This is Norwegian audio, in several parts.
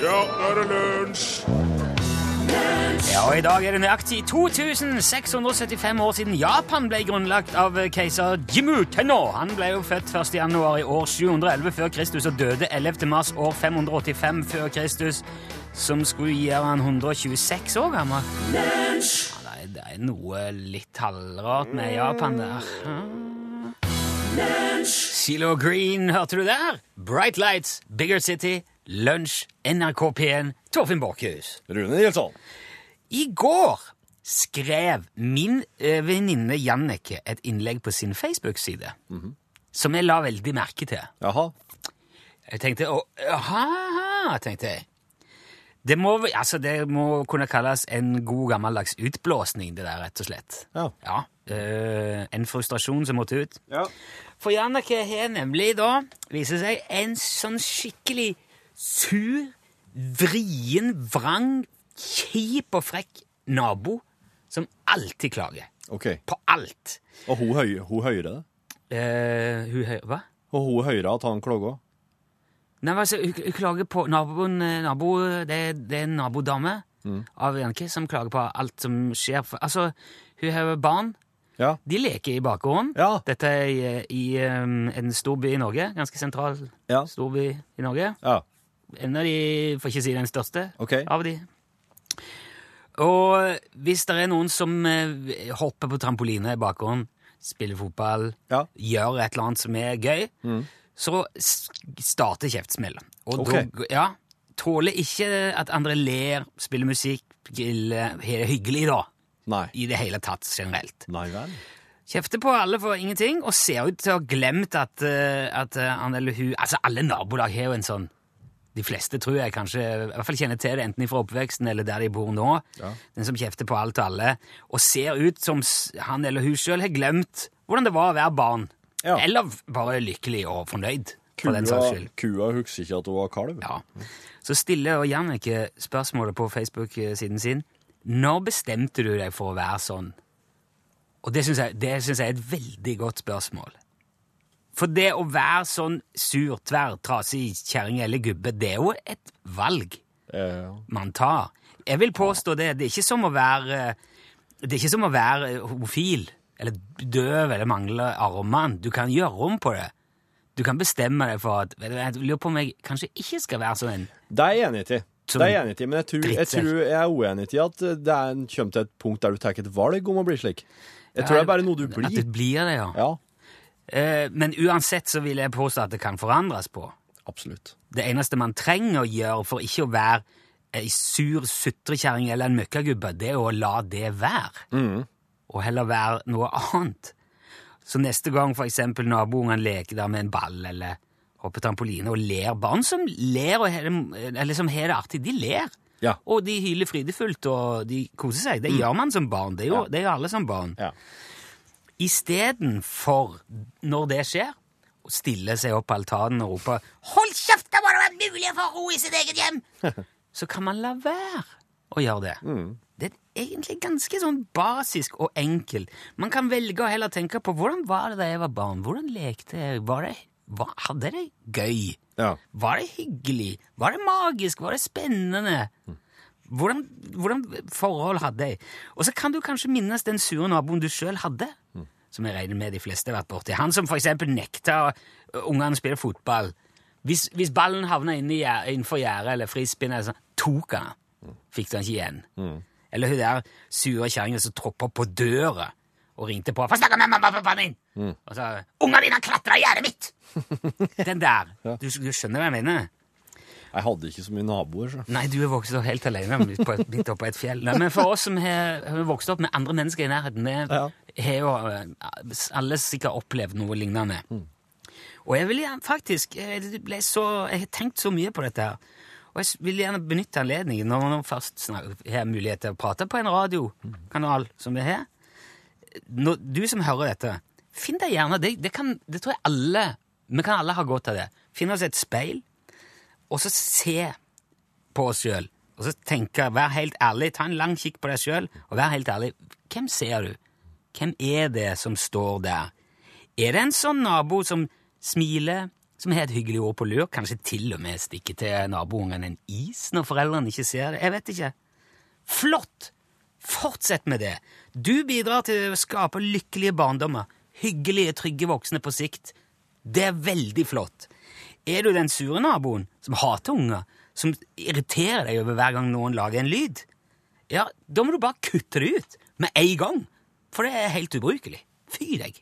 Ja, nå er det lunsj! Ja, og I dag er det nøyaktig 2675 år siden Japan ble grunnlagt av keiser Jimu Tenno. Han ble jo født 1. januar i år 711 før Kristus og døde 11. mars år 585 før Kristus, som skulle gjøre han 126 år gammel. Ja, det, er, det er noe litt halvrart med Japan der. Silo Green, hørte du der? Bright Lights, Bigger City, Lunsj, NRK P1, Torfinn Borchhus. Rune Nilsson. I går skrev min eh, venninne Jannicke et innlegg på sin Facebook-side som jeg la veldig merke til. Jaha. Jeg tenkte å, Jaha, tenkte jeg. Det må, altså, det må kunne kalles en god gammeldags utblåsning, det der, rett og slett. Ja. eh, en frustrasjon som måtte ut. Ja. For Jannicke har nemlig da, viser seg, en sånn skikkelig sur, vrien, vrang, kjip og frekk nabo som alltid klager. Ok. På alt. Og hun, høy, hun hører det? Eh, hun høy, Hva? Og hun hører at han klager? Nei, altså, hun, hun klager på naboen, eh, nabo, det, det er en nabodame av Jannicke som klager på alt som skjer. Altså, hun har barn. Ja. De leker i bakgården. Ja. Dette er i, i um, en storby i Norge. Ganske sentral Ja. storby i Norge. Ja. En av de, for ikke si den største, okay. av de. Og hvis det er noen som eh, hopper på trampoline i bakgrunnen, spiller fotball, Ja. gjør et eller annet som er gøy, så starter kjeftsmellet. Og Ok. da, ja, tåler ikke at andre ler, spiller musikk, griller, har det hyggelig da, Nei. i det hele tatt generelt. Nei vel? Kjefter på alle for ingenting, og ser ut til å ha glemt at, eh, at eh, han eller hun Altså, alle nabolag har jo en sånn De fleste tror jeg kanskje i hvert fall kjenner til det, enten fra oppveksten eller der de bor nå. Ja. Den som kjefter på alt og alle, og ser ut som han eller hun sjøl har glemt hvordan det var å være barn. Ja. Eller bare lykkelig og fornøyd, for Kua, skyld. kua husker ikke at hun var kalv. Ja. Så stiller Jannicke spørsmålet på Facebook-siden sin. Når bestemte du deg for å være sånn? Og det syns jeg, jeg er et veldig godt spørsmål. For det å være sånn sur, tverr, trasig kjerring eller gubbe, det er jo et valg ja. man tar. Jeg vil påstå det. Det er ikke som å være Det er ikke som å være homofil eller døv eller mangle armene. Du kan gjøre om på det. Du kan bestemme deg for at Jeg lurer på om jeg kanskje ikke skal være sånn. en det er jeg enig til. Det er jeg enig til, men jeg tror, jeg tror jeg er uenig til at det er en, kommer til et punkt der du tar et valg om å bli slik. Jeg tror det er bare noe du blir. At det blir det, ja. Ja, men uansett så vil jeg påstå at det kan forandres på. absolutt. Det eneste man trenger å gjøre for ikke å være ei sur sutrekjerring eller en møkkagubbe, det er å la det være. Og heller være noe annet. Så neste gang for eksempel naboungene leker der med en ball eller hopper trampoline og ler Barn som ler og har det, artig, de ler. Ja. Og de hyler frydefullt, og de koser seg. Det gjør man som barn. Det gjør, det gjør alle som barn. Ja. Istedenfor, når det skjer, å stille seg opp på altanen og rope 'Hold kjeft, det må det være mulig å få ro i sitt eget hjem!' så kan man la være å gjøre det. Det er egentlig ganske sånn basisk og enkelt. Man kan velge å heller tenke på hvordan var det da jeg var barn? Hvordan lekte jeg? Var det, var, hadde jeg det gøy? Ja. Var det hyggelig? Var det magisk? Var det spennende? Hvordan, hvordan forhold hadde jeg? Og så kan du kanskje minnes den sure naboen du sjøl hadde, som jeg regner med de fleste har vært borti. Han som eksempel nekta ungene å spille fotball. Hvis, hvis ballen havna innenfor gjerdet eller frispinnet, eller tok han den. Fikk den ikke igjen. Eller hun der sure kjerringa som troppa på døra og ringte på 'Få snakke med mamma og pappaen min!' Og sa 'Ungene dine har klatra i gjerdet mitt!' Den der. Du, du skjønner hva jeg mener? Jeg hadde ikke så mye naboer, så. Nei, du er vokst opp helt alene midt på et- midt et fjell. Nei, men for oss som har har vokst opp med andre mennesker i nærheten, vi Ja. har jo eh, alle sikkert opplevd noe lignende. Og jeg vil gjerne faktisk jeg, så, jeg har tenkt så mye på dette her. Og jeg vil gjerne benytte anledningen når man først har mulighet til å prate på en radiokanal som vi har. Når, du som hører dette, finn deg gjerne det, det, kan, det tror jeg alle Vi kan alle ha godt av det. Finn oss et speil, og så se på oss sjøl. Og så tenke, vær helt ærlig, ta en lang kikk på deg sjøl, og vær helt ærlig. Hvem ser du? Hvem er det som står der? Er det en sånn nabo som smiler, som har et hyggelig ord på lur, kanskje til og med stikker til naboungen en is når foreldrene ikke ser det. Jeg vet ikke. Flott! Fortsett med det. Du bidrar til å skape lykkelige barndommer, hyggelige, trygge voksne på sikt. Det er veldig flott. Er du den sure naboen som hater unger, som irriterer deg over hver gang noen lager en lyd, ja, da må du bare kutte det ut med en gang, for det er helt ubrukelig. Fy deg.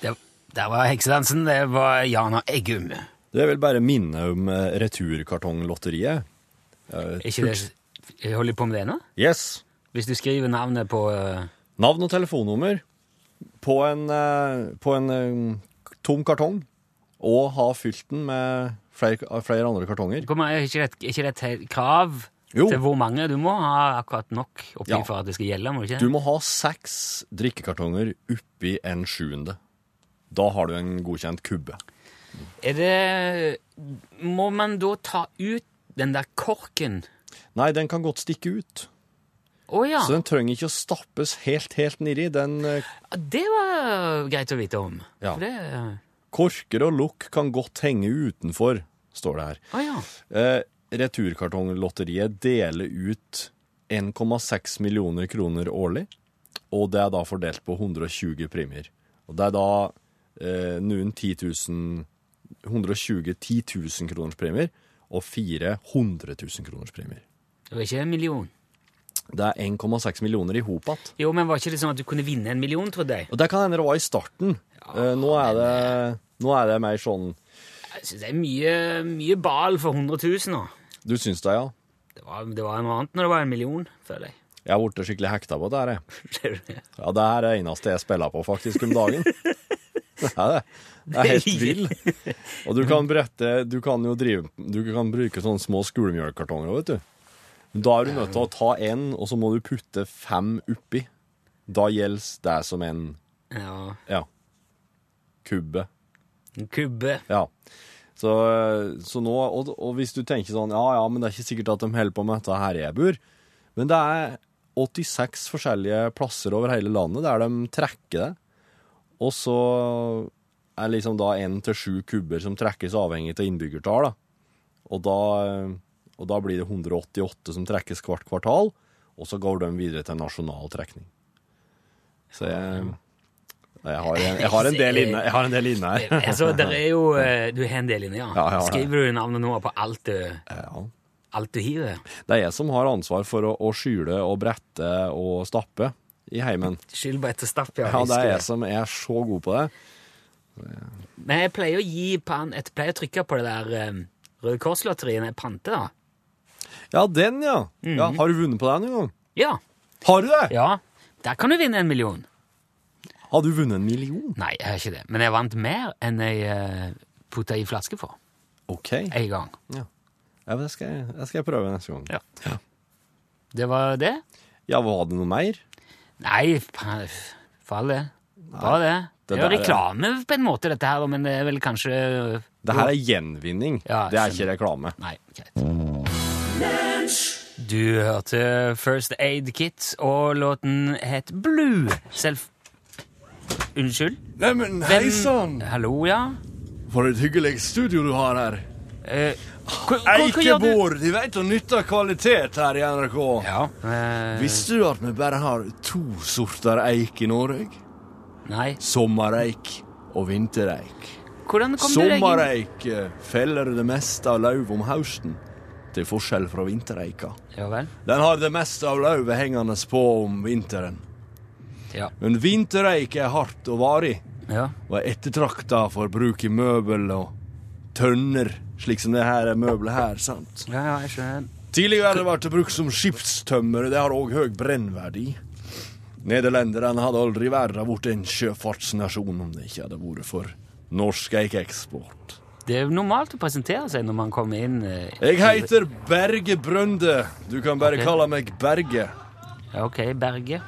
Det, der var heksedansen. Det var Jana Eggum. Det vil bare minne om eh, Returkartonglotteriet. Er ikke det Holder på med det nå? Yes. Hvis du skriver navnet på eh, Navn og telefonnummer på en, eh, på en eh, tom kartong, og ha fylt den med flere, flere andre kartonger. hvor mange- Er ikke det, er ikke det et helt krav Jo. til hvor mange? Du må ha akkurat nok oppi Ja. for at det skal gjelde? må du ikke? Du må ha seks drikkekartonger oppi en sjuende. Da har du en godkjent kubbe. Er det Må man da ta ut den der korken? Nei, den kan godt stikke ut. Oh, ja. Så den trenger ikke å stappes helt, helt nedi. Den eh, Det var greit å vite om. Ja. Det korker og lukk kan godt henge utenfor, står det her. Oh, ja. Eh, Returkartonglotteriet deler ut 1,6 millioner kroner årlig, og det er da fordelt på 120 premier. Og det er da eh, noen 10 000 120 10 000 kroners premier og fire 100 000 kroners premier. Det var ikke en million. Det er 1,6 millioner i hop igjen. Jo, men var ikke det sånn at du kunne vinne en million, trodde jeg? Og det kan hende det var i starten. Eh, nå, er det, nå er det mer sånn Jeg synes det er mye, mye bal for 100 000 nå. Du syns det, ja? Det var, det var noe annet når det var en million, føler jeg. Jeg har blitt skikkelig hekta på det her, jeg. Ja, det her er det eneste jeg spiller på faktisk om dagen. Er det. Er helt vill. Og du kan brette Du kan jo drive Du kan bruke sånne små skolemjølkartonger òg, vet du. Men Da er du nødt til å ta én, og så må du putte fem oppi. Da gjelder det som en Ja. ja, kubbe. En kubbe. Ja. Så, så nå, og, og hvis du tenker sånn Ja, ja, men det er ikke sikkert at de holder på med dette her jeg bor. Men det er 86 forskjellige plasser over hele landet der de trekker det. Og så er liksom da én til sju kubber som trekkes avhengig av innbyggertall. Og da, og da blir det 188 som trekkes hvert kvartal, og så går de videre til nasjonal trekning. Så jeg, jeg, har, en, jeg har en del inne, jeg har en del inne her. Altså, der er jo eh, Du har en del inne, ja. Ja. Skriver du navnet nå på alt du, Ja. alt du hiver? Det er jeg som har ansvar for å, å skyle og brette og stappe i heimen. Skyld på etter stapp, ja. Ja, det er jeg som er så god på det. Men jeg pleier å gi pan, jeg pleier å trykke på det der um, Røde Kors-lotteriet når jeg panter, da. Ja, den, ja. ja. Har du vunnet på den en gang? Ja. Har du det? ja. Der kan du vinne en million. Har du vunnet en million? Nei, jeg har ikke det. Men jeg vant mer enn jeg uh, putta i flaske for. OK. En gang. Ja, men det skal, jeg, det skal jeg prøve neste gang. Ja. Det var det? Ja, var det noe mer? Nei, for all det. Var det. det Det er jo reklame på en måte, dette her, men det er vel kanskje Det her er gjenvinning. Ja, det er ikke reklame. Nei, greit. Du hørte First Aid Kit, og låten het Blue. Selv... Unnskyld? Neimen, Hvem- Hallo, ja? For et hyggelig studio du har her. Eh, Eikebord, de vet å nytte kvalitet her i NRK. Ja. eh, Visste du at vi bare har to sorter eik i Norge? Nei. Sommereik og vintereik. Hvordan kom du deg inn? Sommereik eh, feller det meste av lauv om høsten, til forskjell fra vintereika. Ja vel. Den har det meste av lauvet hengende på om vinteren. Ja. Men vintereik er hardt og varig, ja. og er ettertrakta for bruk i møbel og tønner, slik som det her er møbelet her, sant? Ja, ja, jeg skjønner. Tidligere har det vært brukt som skipstømmer, det har òg høy brennverdi. Nederlenderne hadde aldri verden blitt en sjøfartsnasjon om det ikke hadde vært for norsk eikeeksport. Det er jo normalt å presentere seg når man kommer inn. eh, Jeg heter Berge Brønde. Du kan bare okay. kalle meg Berge. Ja, OK, Berge.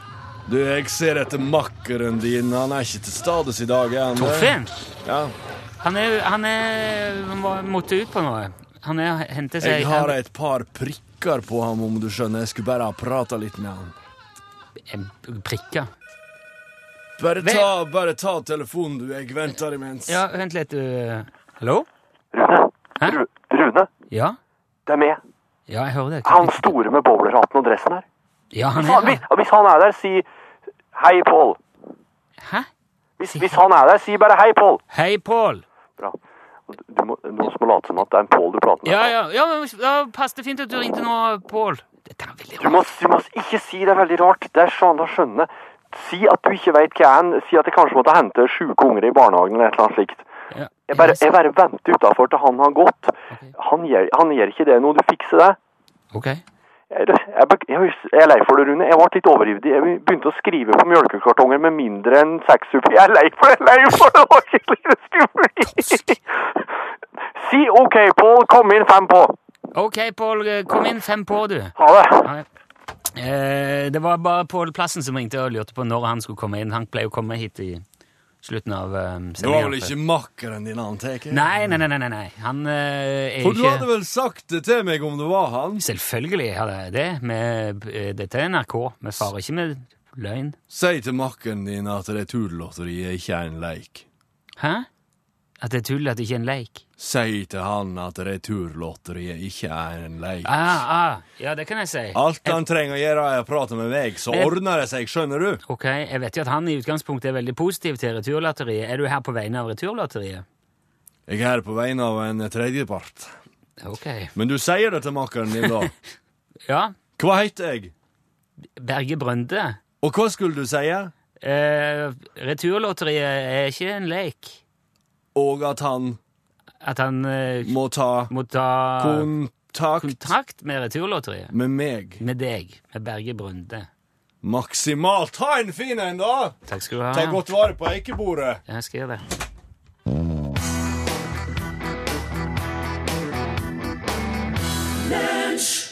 Du, jeg ser etter makkeren din. Han er ikke til stades i dag? Torfinn! Ja. Han er Han er Han måtte ut på noe. Han er hente seg Jeg har et par prikker på ham, om du skjønner. Jeg skulle bare ha prata litt med han. Prikker. Bare ta, bare ta telefonen, du. Jeg venter imens. Ja, vent litt. du. Hallo? Rune? Hæ? Rune? Ja? Det er meg. Ja, jeg hører det. Han store med bowlerhatten og dressen her. Ja, han er Hvis, hvis han er der, si hei, Pål. Hæ? Hvis, hvis han er der, si bare hei, Pål. Hei, Pål. Bra. Du, du må, som må late som at det er en Pål du prater med. Ja, ja, ja, men da passer det fint at du ringte nå, Pål. Dette er veldig Du rart. må, du må ikke si det er veldig rart. Det er sånn å skjønne. Si at du ikke vet hva en. Si at jeg kanskje måtte hente sjuke unger i barnehagen eller et eller annet slikt. Ja, Jeg bare, jeg bare venter utafor til han har gått. Han gjør, han gjør ikke det nå. Du fikser det. Ok. Jeg, jeg, jeg, jeg er lei for det, Rune. Jeg ble litt overivrig. Jeg begynte å skrive på mjølkekartonger med mindre enn seks supper. Jeg er lei for det! Lei for det! Var ikke det skulle bli. Si OK, Pål. Kom inn fem på. Ok, Pål, kom inn fem på, du. Ha det. Ha det. Eh, det var bare Pål Plassen som ringte og lurte på når han skulle komme inn. Han pleier å komme hit i slutten av um, Det var vel ikke makkeren din han tar? Nei, nei, nei, nei, nei. Han eh, er For du ikke hadde vel sagt det til meg om det var han? Selvfølgelig hadde jeg det. Med, eh, dette er NRK. Vi farer ikke med løgn. Si til makkeren din at det tullotteriet ikke er en leik. Hæ? At det er tull, at det ikke er en leik? Si til han at Returlotteriet ikke er en leik. Ah, ah, ja, det kan jeg si. Alt han trenger å gjøre, er å prate med meg, så jeg... ordner det seg, skjønner du? Ok, Jeg vet jo at han i utgangspunktet er veldig positiv til Returlotteriet. Er du her på vegne av Returlotteriet? Jeg er her på vegne av en tredjepart. Ok. Men du sier det til makkeren din, da. Ja, Hva heter jeg? Berge Brønde. Og hva skulle du si? Eh, Returlotteriet er ikke en leik. Og at han At han eh, må ta må ta kontakt kontakt med Returlotteriet. med meg. Med deg. Med Berge Brunde. Maksimalt. Ha en fin en, da! Takk skal du ha. Ta godt vare på eikebordet. Jeg skal gjøre det.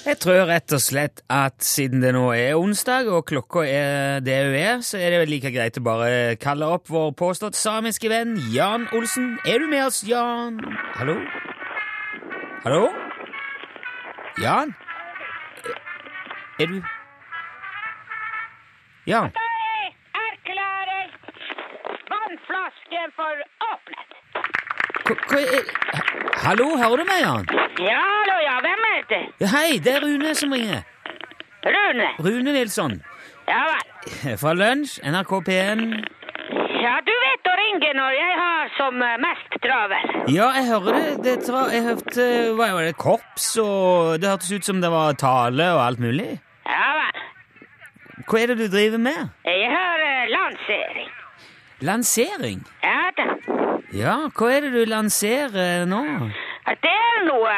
Jeg tror rett og slett at siden det nå er onsdag, og klokka er det hun er, så er det vel like greit å bare kalle opp vår påstått samiske venn Jan Olsen. Er du med oss, Jan? Hallo? Hallo? Jan? Er du Jan? Jeg Erklærer vannflasken for. Hva, er Hallo, hører du meg, Jan? Ja, hallo, ja, hvem er det? Hei, det er Rune som ringer. Rune. Rune Nilsson. Ja vel. Fra Lunsj, NRK P1. Ja, du vet å ringe når jeg har som eh, mest travel. Ja, jeg hører det. det tra jeg hørte hva var det, korps, og det hørtes ut som det var tale og alt mulig. Ja vel. Hva er det du driver med? Jeg har uh, lansering. Lansering? Ja da. Ja, hva er det du lanserer nå? Det er noe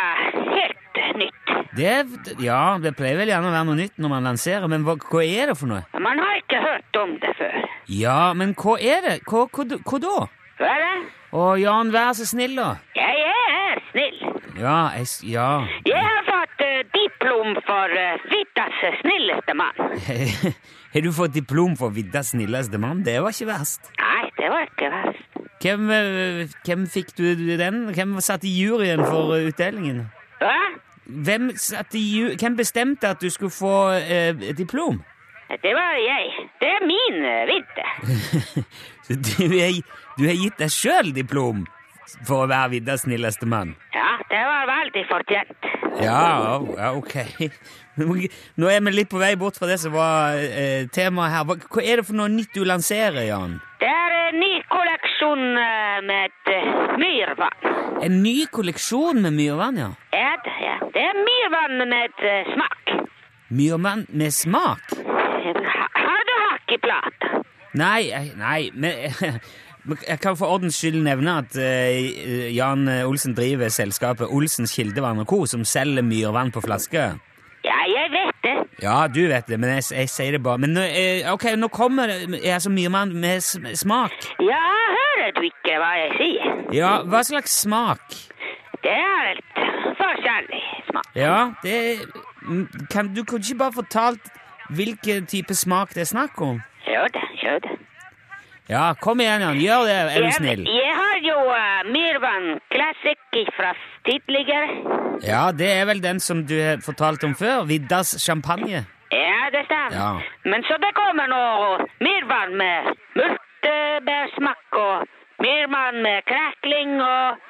helt nytt. Det ja, det pleier vel gjerne å være noe nytt når man lanserer, men hva, hva er det for noe? Man har ikke hørt om det før. Ja, men hva er det? Hva, hva, hva da? Hva er det? Å, Jan, vær så snill, da. Jeg er snill. Ja, jeg, ja. Jeg har fått uh, diplom for uh, Vittas snilleste mann. Har du fått diplom for Viddas snilleste mann? Det var ikke verst. Nei, det var ikke verst. Hvem, hvem fikk du den? Hvem satt i juryen for utdelingen? Hva? Hvem, i Hvem bestemte at du skulle få eh, diplom? Det var jeg. Det er min eh, vidde. Du, er, du har gitt deg sjøl diplom for å være Viddas snilleste mann? Ja, det var veldig fortjent. Ja, ja, ok. Nå er vi litt på vei bort fra det som var eh, temaet her. Hva, hva er det for noe nytt du lanserer, Jan? Det er en ny kolleksjon eh, med eh, myrvann. En ny kolleksjon med myrvann, ja. Ja, det, ja. det er myrvann med eh, smak. Myrvann med smak? Har du hakk? Nei, nei, men jeg kan for ordens skyld nevne at Jan Olsen driver selskapet Olsens Kildevann og Co., som selger myrvann på flaske. Ja, du vet det, men jeg, jeg sier det bare. Men nå, eh, ok, nå kommer jeg så mye med sm smak. Ja, hører du ikke hva jeg sier? Ja, hva slags smak? Det er litt forskjellig smak. Ja, det mm, kan, Du kunne ikke bare fortalt hvilken type smak det er snakk om? Jo da, jo da. Ja, kom igjen, Jan. Gjør det, er du snill. jeg har jo uh, Mirvan Classic fra tidligere? Ja, det er vel den som du har fortalt om før. Viddas champagne. Ja, det stemmer. Ja. Men så det kommer nå Mirvan med multebærsmak og Mirvan med krekling og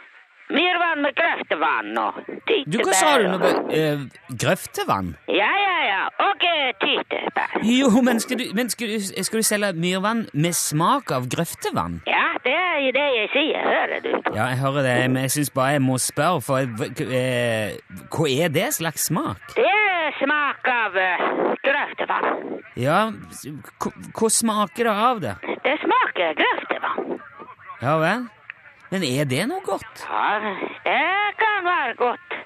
Mirvan med grøftevann og Du, hva sa du tyttebær. Uh, grøftevann? Ja, ja, ja. Og eh, tittebær. Jo, men skal du, men skal du, skal du selge myrvann med smak av grøftevann? Ja, det er jo det jeg sier, hører du. Ja, jeg hører det, men jeg syns bare jeg må spørre, for eh, hva er det slags smak? Det er smak av grøftevann. Ja, hva smaker det av det? Det smaker grøftevann. Ja vel? Men er det noe godt? Ja, det kan være godt.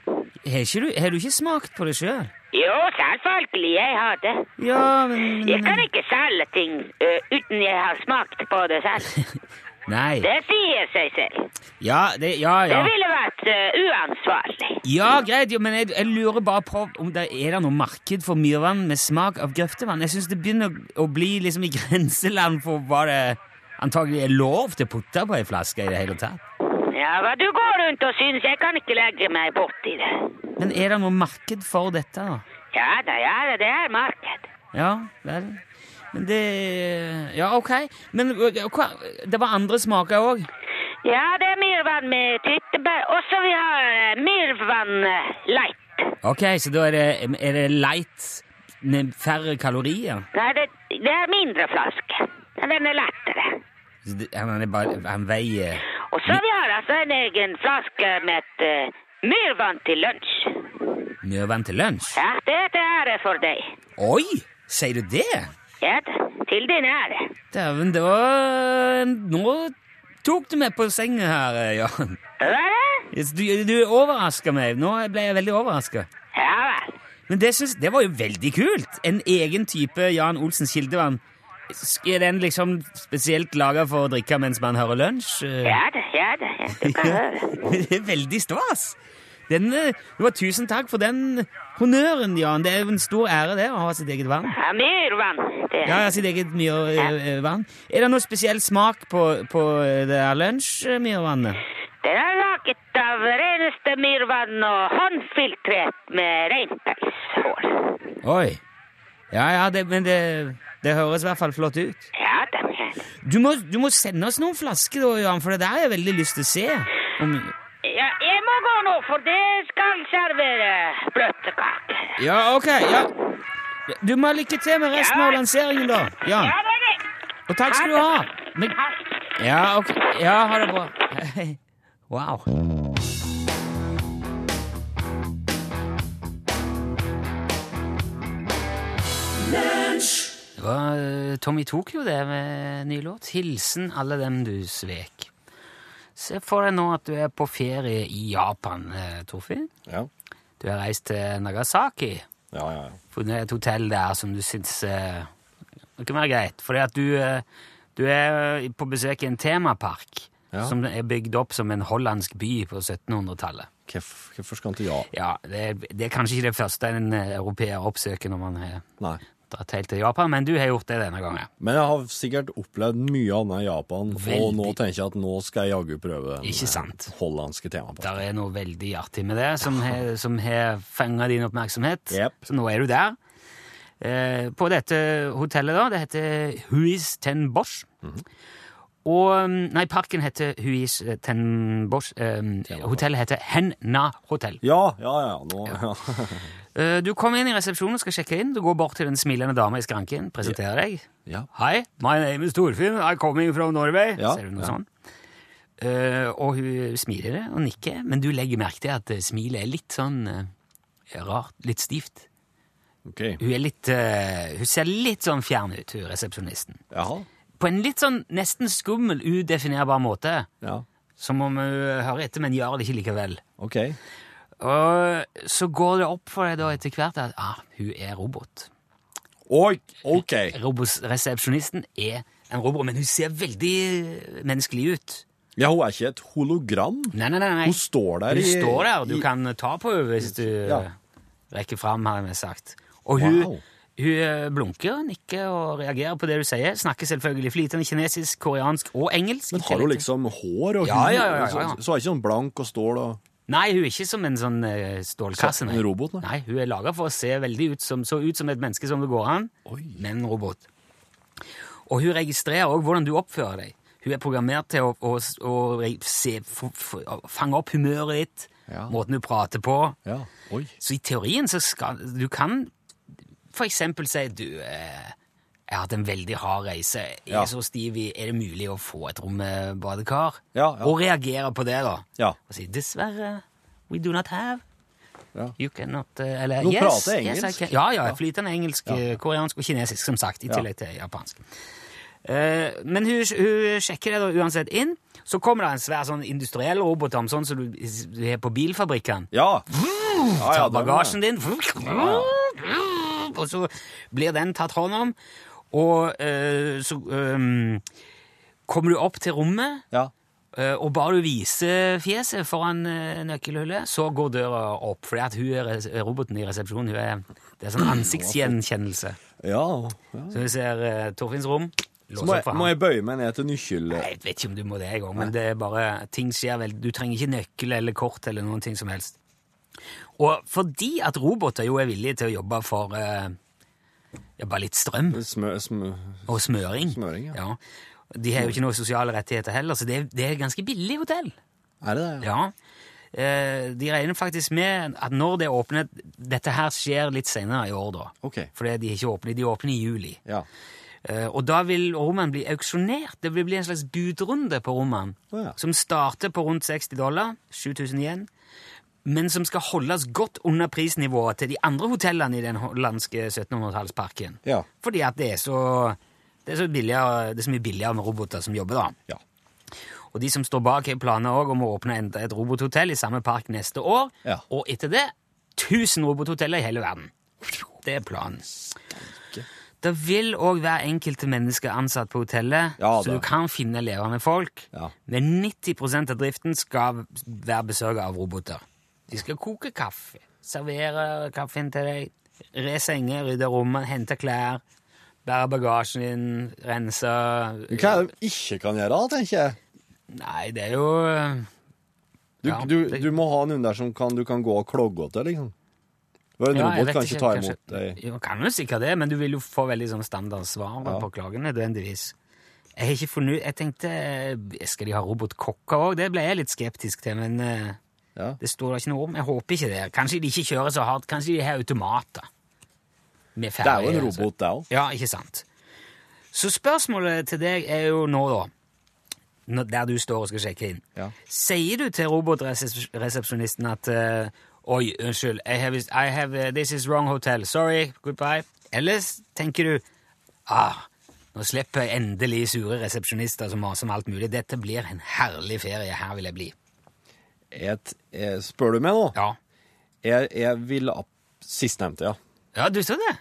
Har, du, har du ikke smakt på det sjøl? Jo, selvfølgelig, jeg har det. Ja, men Jeg kan ikke selge ting uh, uten jeg har smakt på det selv. Nei. Det sier seg selv. Ja, det, ja, Det ville vært uh, uansvarlig. Ja, greit, men jeg, jeg lurer bare på om det er det noe marked for myrvann med smak av grøftevann. Jeg syns det begynner å bli liksom i grenseland for hva det antagelig er lov til å putte på ei flaske i det hele tatt. Ja, hva du går rundt og synes, jeg kan ikke legge meg borti det. Men er det noe marked for dette, da? Ja da, ja da, det er marked. Ja, vel. Men det Ja, ok. Men hva Det var andre smaker òg? Ja, det er myrvann med tyttebær. Og så vi har myrvann light. Ok, så da er det, er det light med færre kalorier? Nei, det, det er mindre flaske. Den er lettere. Han, bare, han veier Og så vi har altså en egen flaske med uh, myrvann til lunsj. myrvann til lunsj? Ja, det er til ære for deg. Oi! Sier du det? Ja da, til din ære. Dæven, var... Nå tok du meg på senga her, eh, Jan. Hva er det? Du, du overraska meg. Nå ble jeg veldig overraska. Ja vel. Men det, synes, det var jo veldig kult. En egen type Jan Olsens kildevann. Er den liksom spesielt laga for å drikke mens man hører lunsj? Eh, Ja da, ja da, ja, du kan høre. Det er veldig stas. Den, det var tusen takk for den honnøren, Jan. Det er en stor ære det, å ha sitt eget vann. Ja, myrvann. Det. Ja, sitt eget myrvann. Er det noe spesiell smak på, på det her lunsjmyrvannet? Den er laget av reneste myrvann og håndfiltrert med reinpelshår. Oi. Ja, ja, det, men det, det høres i hvert fall flott ut. Ja da, ja. Du du må sende oss noen flasker, da, Jan, for det der har jeg veldig lyst til å se. Om, Ja, jeg må gå nå, for det skal servere bløtkake. ja, ok. ja. Du må ha lykke til med resten av lanseringen, da. Ja, det er det. Og takk skal du ha. Men, ja, ok. Ja, ha det bra. Wow. Det var eh, Tommy Tokyo det med ny låt. 'Hilsen alle dem du svek'. Se for deg nå at du er på ferie i Japan, eh, Torfinn. Ja. Du har reist til Nagasaki. Ja, ja, ja. Funnet et hotell der som du syns eh, det kan være greit. Fordi at du, eh, du er på besøk i en temapark Ja. som er bygd opp som en hollandsk by på 1700-tallet. Hvorf- Hvorfor skal han til ja? Ja, det er, det er kanskje ikke det første en europeer oppsøker når man er Nei. Dratt helt til Japan, men du har gjort det denne gangen. Men jeg har sikkert opplevd mye annet i Japan, og nå tenker jeg at nå skal jeg jaggu prøve den Ikke eh, hollandske temaparken. Det er noe veldig artig med det, som har, som har fenga din oppmerksomhet. Yep. Så nå er du der. Eh, på dette hotellet, da, det heter Huis ten Bosch. Og mm, Nei, parken heter Huis eh, ten Bosch. Eh, hotellet heter Henna hotell. Ja, ja, ja. Nå, ja. Eh, du kommer inn i resepsjonen og skal sjekke inn. Du går bort til den smilende dama i skranken, presenterer deg. ja. Hei, my name is Torfinn. I'm coming from Norway. Ja, Ser du noe ja. sånn? Uh, og hun smiler og nikker, men du legger merke til at eh, smilet er litt sånn uh, rart, litt stivt. Ok. Hun er litt uh, Hun ser litt sånn fjern ut, hun resepsjonisten. Jaha. På en litt sånn nesten skummel, udefinerbar måte. Ja. Som om hun hører etter, men gjør det ikke likevel. Ok. Og så går det opp for deg da etter hvert at ah, hun er robot. Oi, ok. Robotresepsjonisten er en robot, men hun ser veldig menneskelig ut. Ja, hun er ikke et hologram. Nei, nei, nei. Hun står der Hun i står der, og du i- kan ta på henne hvis du Ja. rekker fram, har jeg sagt. Og Wow. Hun eh, blunker, nikker og reagerer på det du sier. Snakker selvfølgelig flytende kinesisk, koreansk og engelsk. Men har hun liksom hår og Ja, ja, ja, ja. Så, så er ikke sånn blank og stål og Nei, hun er ikke som en sånn eh, stålkasse. Nei. en robot, nei? nei. Hun er laga for å se veldig ut som, så ut som et menneske som det går an, Oi. men en robot. Og hun registrerer òg hvordan du oppfører deg. Hun er programmert til å, å, å se, fange opp humøret ditt, Ja. måten du prater på. Ja. Oi. Så i teorien så skal du kan for eksempel si du eh, jeg har hatt en veldig hard reise. Jeg Ja. er så stiv i Er det mulig å få et rom med badekar? Ja, ja. Og reagere på det, da. Ja. Og si dessverre, we do not have. Ja. You cannot uh, Eller Nå yes, prater jeg yes, engelsk. can. ja, ja. Flytende engelsk, eh, koreansk og kinesisk, som sagt. I tillegg til japansk. Eh, men hun, hun sjekker det da uansett inn. Så kommer det en svær sånn industriell robotarm, sånn som du, du har på bilfabrikkene. Ja. ja, ja, tar bagasjen din, og så blir den tatt hånd om. Og eh, så eh, kommer du opp til rommet, Ja. eh, og bare du viser fjeset foran uh, nøkkelhullet, så går døra opp. Fordi at hun er roboten i resepsjonen. Er, det er sånn ansiktsgjenkjennelse. Ja. ja. Så vi ser uh, Torfinns rom. Så må jeg, må jeg bøye meg ned til nøkkel... Jeg vet ikke om du må det engang, men det er bare, ting skjer vel. Du trenger ikke nøkkel eller kort eller noen ting som helst. Og fordi at roboter jo er villige til å jobbe for eh, ja, bare litt strøm Smø, smø, og smøring, Smøring, ja. De har jo ikke noen sosiale rettigheter heller, så det, er- det er ganske billig hotell. Er det det? Ja. Eh, de regner faktisk med at når det åpner Dette her skjer litt senere i år, da. Okay. Fordi de ikke åpne, de åpner i juli. Ja. Uh, og da vil rommene bli auksjonert. Det vil bli en slags budrunde på rommene. oh, ja. Som starter på rundt 60 dollar, 7000 igjen, men som skal holdes godt under prisnivået til de andre hotellene i den hollandske 1700-tallsparken. Ja. Fordi at det er så det er så, billigere, det er så mye billigere med roboter som jobber da. Ja. Og de som står bak, har planer også om å åpne et robothotell i samme park neste år. Ja. Og etter det 1000 robothoteller i hele verden. Det er planen. Det vil òg være enkelte mennesker ansatt på hotellet, Ja, så du kan finne levende folk. Ja. Men 90% av driften skal være besøk av roboter. De skal koke kaffe, servere kaffen til deg, re senger, rydde rommet, hente klær, bære bagasjen din, rense Hva er det de ikke kan gjøre, da, tenker jeg? Nei, det er jo Du, Ja, du, du må ha noen der som kan, du kan gå og klogge til, liksom. En Ja, robot kan ikke ta kanskje- imot deg. Jo, kan jo sikkert det, men du vil jo få veldig sånn standard svar Ja. på klagen nødvendigvis. Jeg har ikke funnet Jeg tenkte Skal de ha robotkokker òg? Det ble jeg litt skeptisk til, men eh, Ja. det står da ikke noe om. Jeg håper ikke det. Kanskje de ikke kjører så hardt. Kanskje de har automater. Med Det er jo en robot, det òg. Ja, ikke sant. Så spørsmålet til deg er jo nå, da, der du står og skal sjekke inn. Ja. Sier du til robotresepsjonisten at uh, Oi, unnskyld, I have, I have, uh, this is wrong hotel, sorry, goodbye. Eller tenker du ah, nå slipper jeg endelig sure resepsjonister som maser om alt mulig. Dette blir en herlig ferie, her vil jeg bli. Et, eh, spør du meg nå? Ja, Jeg, jeg vil opp Sistnevnte, ja. ja du så det?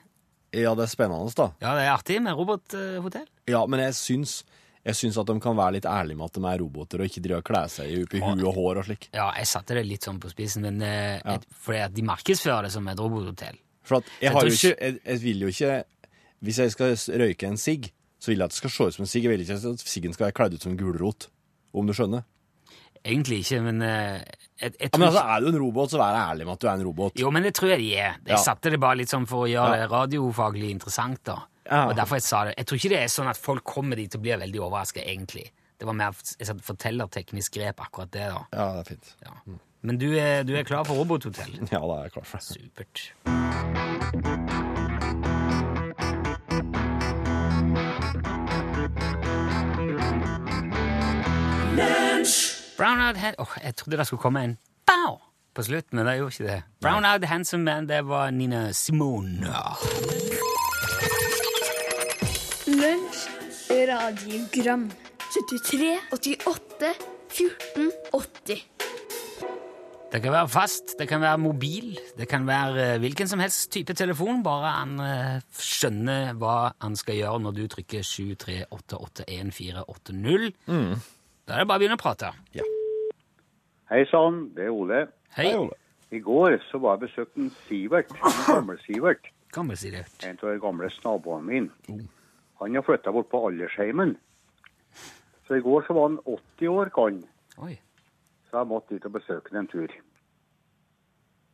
Ja, det er spennende, da. Ja, det er artig med robothotell. Ja, men jeg syns, jeg syns at de kan være litt ærlige med at de er roboter, og ikke drive og kle seg opp i huet og hår og slik. Ja, jeg satte det litt sånn på spissen, men eh, Ja. fordi at de markedsfører det som et robothotell. For at jeg, Jeg har jo ikke, jeg, jeg vil jo ikke Hvis jeg skal røyke en sigg, så vil jeg at det skal se ut som en sigg. Jeg vil ikke at siggen skal være kledd ut som en gulrot. Om du skjønner? Egentlig ikke, men eh, jeg, jeg Ja, men altså, Er du en robot, så vær ærlig med at du er en robot. Jo, men det tror jeg de er. Jeg Ja. satte det bare litt sånn for å gjøre det radiofaglig interessant, da. Og derfor jeg sa det. Jeg tror ikke det er sånn at folk kommer dit og blir veldig overraska, egentlig. Det var mer et fortellerteknisk grep, akkurat det, da. Ja, det er fint. Ja. Men du er, du er klar for robothotell? Ja, da er jeg klar for det. Supert. Brown-eyed hand... Åh, jeg trodde det skulle komme en bow på slutten, men det gjorde ikke det. Brown-eyed handsome man, det var Nina Simone. Lunsj, radiogram 73, 88, 14, 80 Det kan være fast, det kan være mobil, det kan være eh, hvilken som helst type telefon, bare han eh, skjønner hva han skal gjøre når du trykker 738814080. Da er det bare å begynne å prate. Hei sann, det er Ole. Hei. Ole. I går så var jeg besøkt en Sivert, en gammel Sivert. Gammelsidert. En av de gamle naboene mine. Han har flytta bort på aldersheimen. Så i går så var han 80 år gammel, Oi. så jeg måtte dit og besøke ham en tur.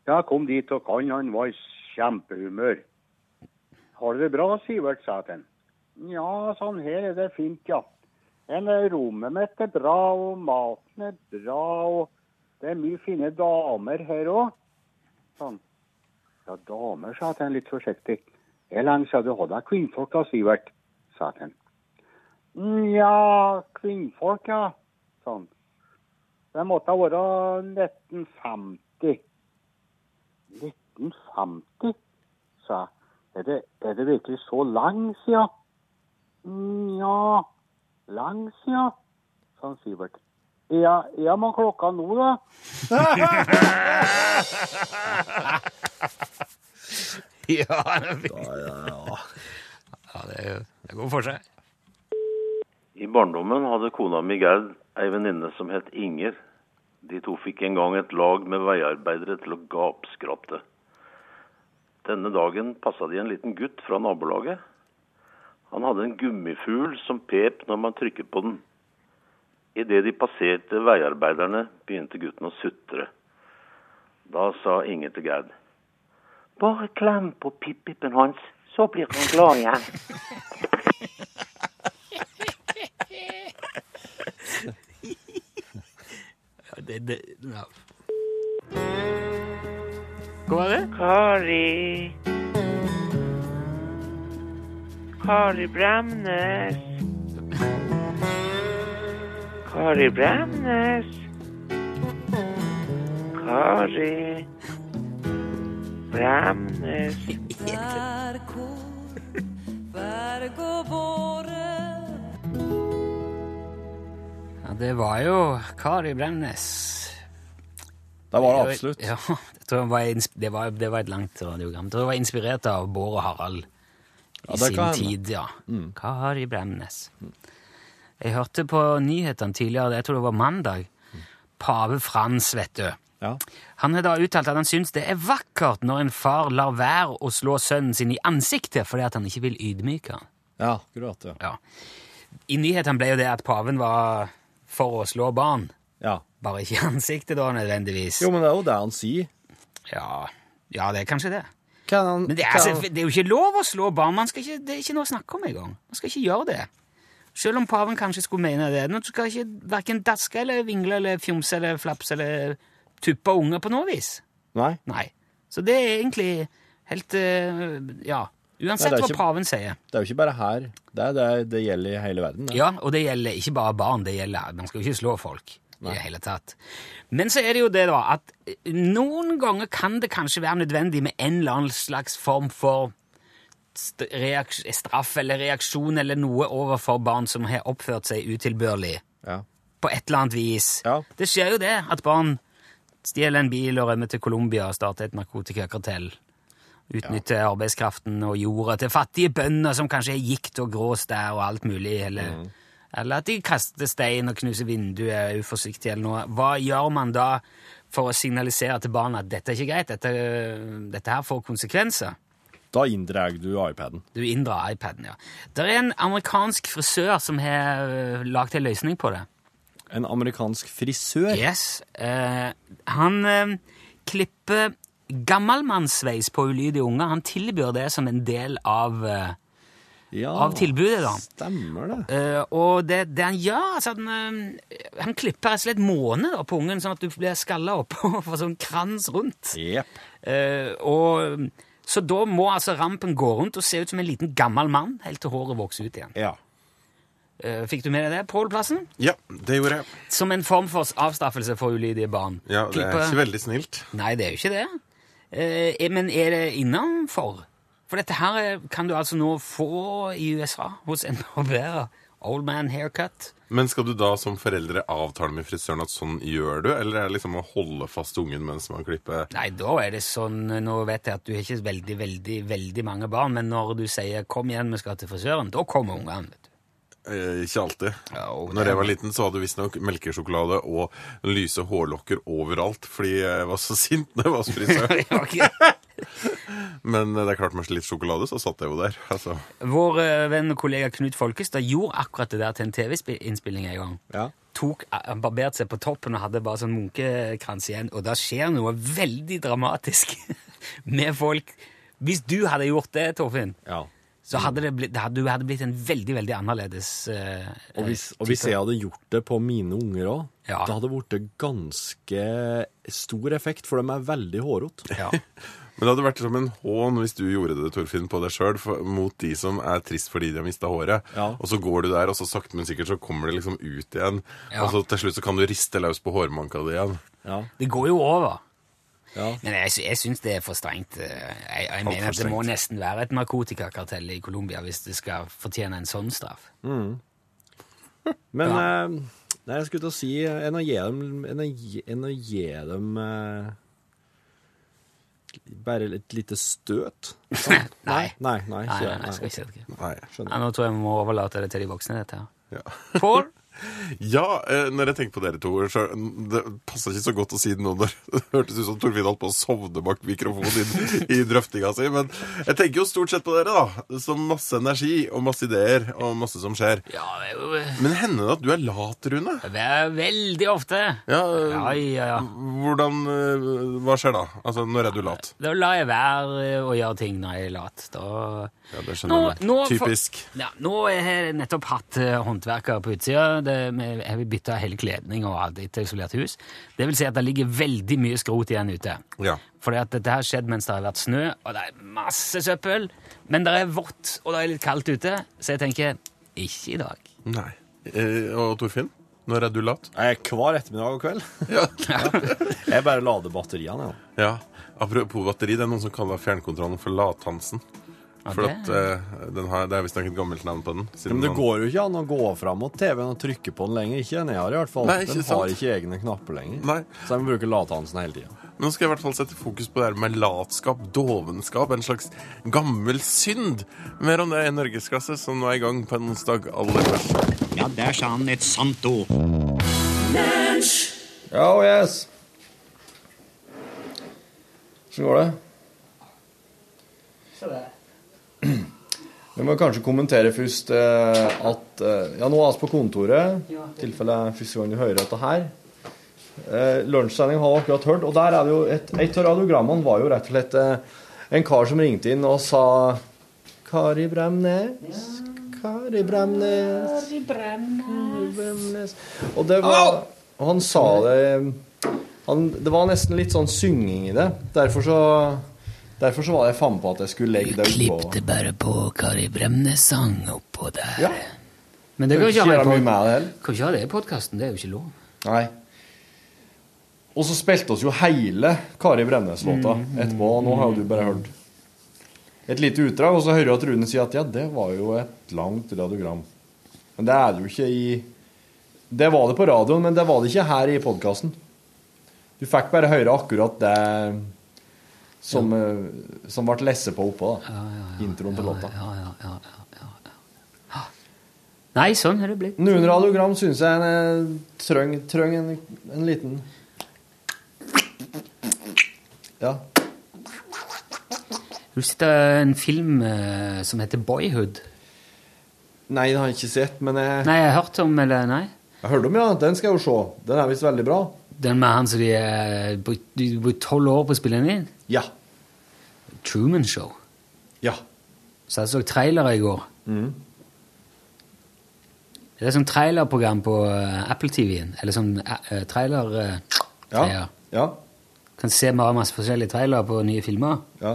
Jeg kom dit, og han, han var i kjempehumør. Har du det bra, Sivert, sa jeg til han. Ja, sånn her er det fint, ja. Men eh, rommet mitt er bra, og maten er bra, og det er mye fine damer her òg. Sånn. Ja, damer, sa han litt forsiktig. Hvor lenge siden du hadde kvinnfolk da, Sivert? sa han. Nja, Ja, kvinnfolk, ja. Sånn. Det måtte ha vært 1950. 1950, sa jeg. Er det, er det virkelig så lenge siden? «Mm, Ja, sia, sa han Sivert. Ja, ja, men klokka nå, da? Ja, det er fint. Ja, det, er jo- det går for seg. I barndommen hadde kona mi Gerd ei venninne som het Inger. De to fikk en gang et lag med veiarbeidere til å gapskratte. Denne dagen passa de en liten gutt fra nabolaget. Han hadde en gummifugl som pep når man trykket på den. Idet de passerte veiarbeiderne, begynte gutten å sutre. Da sa Inge til Gerd. Bare klem på pip-pippen hans, så blir han glad igjen. Ja, det, det, ja. Hva det? Kari. Kari Bremnes. Kari Bremnes. Kari Bremnes. Ja, det var jo Kari Bremnes. Det var det absolutt. Ja, jeg tror det var, det var, det var et langt radiogram. Jeg tror det var inspirert av Bård og Harald i Ja, sin tid. ja. Kari Bremnes. Jeg hørte på nyhetene tidligere, jeg tror det var mandag, pave Frans, vet du. Ja. Han har da uttalt at han syns det er vakkert når en far lar være å slå sønnen sin i ansiktet fordi at han ikke vil ydmyke han. ja, akkurat. Ja. Ja. I nyhetene ble jo det at paven var for å slå barn. ja. Bare ikke i ansiktet, da, nødvendigvis. Jo, men det er jo det han sier. Ja, ja, det er kanskje det. Kan han, Men det er, altså, det er jo ikke lov å slå barn. Man skal ikke, det er ikke noe å snakke om engang. Man skal ikke gjøre det. Selv om paven kanskje skulle mene det. Nå skal ikke verken daske eller vingle eller fjomse eller flapse eller tuppe unger på noe vis. Nei. Nei. Så det er egentlig helt eh, Ja. Uansett Nei, er hva ikke- paven sier. Det er jo ikke bare her. Det, er det, det gjelder i hele verden. Det. Ja, og det gjelder ikke bare barn, det gjelder Man skal jo ikke slå folk i det hele tatt. Men så er det jo det, da, at eh, noen ganger kan det kanskje være nødvendig med en eller annen slags form for straff eller reaksjon eller noe overfor barn som har oppført seg utilbørlig Ja. på et eller annet vis. Ja. Det skjer jo det, at barn stjeler en bil og rømmer til Colombia og starter et narkotikakartell. Utnytter arbeidskraften og jorda til fattige bønder som kanskje er gikt og grås der, og alt mulig. Eller, Mm. Eller at de kaster stein og knuser vinduet uforsiktig eller noe. Hva gjør man da for å signalisere til barna at dette er ikke greit, dette, dette her får konsekvenser? Da inndrar du iPaden. Du inndrar iPaden, ja. Det er en amerikansk frisør som har lagd lagt en løsning på det. En amerikansk frisør. Yes. Eh, han eh, klipper gammelmannssveis på ulydige unger. Han tilbyr det som en del av, eh, Ja, av tilbudet, da. Stemmer det. Uh, og det, det han gjør, altså han, uh, han klipper rett og slett måne da, på ungen, sånn at du blir skalla opp og får sånn krans rundt. Yep. Uh, og, så da må altså rampen gå rundt og se ut som en liten gammel mann, helt til håret vokser ut igjen. Ja. Eh, fikk du med deg det, Pål Plassen? Ja, det gjorde jeg. Som en form for avstraffelse for ulydige barn. Ja, Det er ikke veldig snilt. Nei, det er jo ikke det. Eh, men er det innenfor? For dette her er- kan du altså nå få i USA hos en barberer. Old man haircut. Men skal du da som foreldre avtale med frisøren at sånn gjør du, eller er det liksom å holde fast ungen mens man klipper? Nei, da er det sånn Nå vet jeg at du har ikke veldig, veldig, veldig mange barn, men når du sier 'kom igjen, vi skal til frisøren', da kommer ungene, vet du. Eh, ikke alltid. Ja, og Når jeg var liten, så hadde du visstnok melkesjokolade og lyse hårlokker overalt fordi jeg var så sint når jeg var hos frisøren. Men eh, det er klart med litt sjokolade, så satt jeg jo der. Altså. Vår eh, venn og kollega Knut Folkestad gjorde akkurat det der til en TV-innspilling en gang. Ja. Tok, Han barberte seg på toppen og hadde bare sånn munkekrans igjen, og da skjer noe veldig dramatisk med folk. Hvis du hadde gjort det, Torfinn, ja. så hadde det blitt, det hadde, du hadde blitt en veldig, veldig annerledes eh, Og hvis, eh, og hvis jeg hadde gjort det på mine unger òg, Ja. det hadde blitt ganske stor effekt, for de er veldig hårete. ja. Men det hadde vært som en hån hvis du gjorde det Torfinn, på deg sjøl mot de som er trist fordi de har mista håret. Ja. Og så går du der, og så sakte, men sikkert så kommer det liksom ut igjen. Ja. Og så til slutt så kan du riste løs på hårmanka di igjen. Ja. Det går jo over. Ja. Men jeg, jeg syns det er for strengt. eh, Jeg, jeg mener at det må nesten være et narkotikakartell i Colombia hvis det skal fortjene en sånn straff. Men Ja. eh, nei, jeg skulle til å si enn å gi dem, enn å gi, enn å gi dem eh, bare et lite støt. Nei. Nei, nei, Nei, nei, nei, nei, ikke si det. Nei. Skjønner. nei, nå tror jeg vi må overlate det til de voksne, dette her. Ja. Pål? Ja, eh, når jeg tenker på dere to så, Det passa ikke så godt å si det nå når det hørtes ut som Torfinn holdt på å sovne bak mikrofonen i, i drøftinga si. Men jeg tenker jo stort sett på dere, da. Som masse energi og masse ideer og masse som skjer. Ja, det jo Men hender det at du er lat, Rune? det er veldig ofte. Ja, Ja, ja, ja. Hvordan eh, Hva skjer da? Altså, når er du lat? Da lar jeg være å gjøre ting når jeg er lat. Da Ja, det skjønner jeg. for- Typisk. ja, nå har jeg nettopp hatt håndverker på utsida. Det- vi- Jeg vil bytte hele kledning og alt etter isolert hus. Det vil si at det ligger veldig mye skrot igjen ute. Ja. Fordi at dette har skjedd mens det har vært snø, og det er masse søppel. Men det er vått, og det er litt kaldt ute, så jeg tenker ikke i dag. Nei. Eh, og Torfinn? Når er du lat? Jeg er hver ettermiddag og kveld. Ja. Jeg bare lader batteriene, ja. ja. Apropos batteri, det er noen som kaller fjernkontrollen for Lathansen. For det- at uh, den har, Det er visstnok et gammelt navn på den. siden Men det man- går jo ikke an å gå fram mot TV-en og trykke på den lenger. Ikke den jeg har, i hvert fall. Nei, Den sant. har ikke egne knapper lenger. Nei. Så jeg må bruke lathansen hele tida. Nå skal jeg i hvert fall sette fokus på det her med latskap, dovenskap, en slags gammel synd. Mer om det i Norgesklasse, som nå er i gang på en onsdag aller først. Ja, der sa han et sant ord. Ja, oh yes. Hvordan går det? Vi må kanskje kommentere først eh, at eh, Ja, nå er vi på kontoret, i tilfelle det er første gang du hører dette her. Eh, Lunsjsending har vi akkurat hørt, og der er det jo et, et av radiogrammene var jo rett og slett eh, en kar som ringte inn og sa Kari Bremnes, Kari Bremnes Kari Bremnes. Og det var Og han sa det han, Det var nesten litt sånn synging i det. Derfor så Derfor så var jeg fan på at jeg skulle legge det oppå. Klippte bare på Kari Bremnes-sang oppå der. Ja. Men det Kan ikke gjøre mye med med det heller. Kan ikke ha det i podkasten, det er jo ikke lov. Nei. Og så spilte oss jo hele Kari Bremnes-låta etterpå, og nå har jo du bare hørt et lite utdrag, og så hører du at Rune sier at ja, det var jo et langt radiogram. Men det er det jo ikke i Det var det på radioen, men det var det ikke her i podkasten. Du fikk bare høre akkurat det som, eh, som ble lest på oppå, da. Introen til låta. Ja, ja, ja, ja, ja, ja. Nei, sånn er det blitt. Noen radiogram syns jeg en, trenger treng en, en liten Ja. Husker du en film eh, som heter Boyhood? Nei, det har jeg ikke sett, men jeg, Nei, jeg har hørt om, eller nei? jeg hørte om ja. Den skal jeg jo se. Den er visst veldig bra. Den med han som de har brukt tolv år på å spille den inn? Ja. Truman Show. Ja. Så jeg så trailere i går. Mhm. Det er sånn trailerprogram på eh, Apple TV-en. Eller sånn uh, trailer Uh, Ja. Ja. Kan se masse forskjellige trailere på nye filmer. Ja.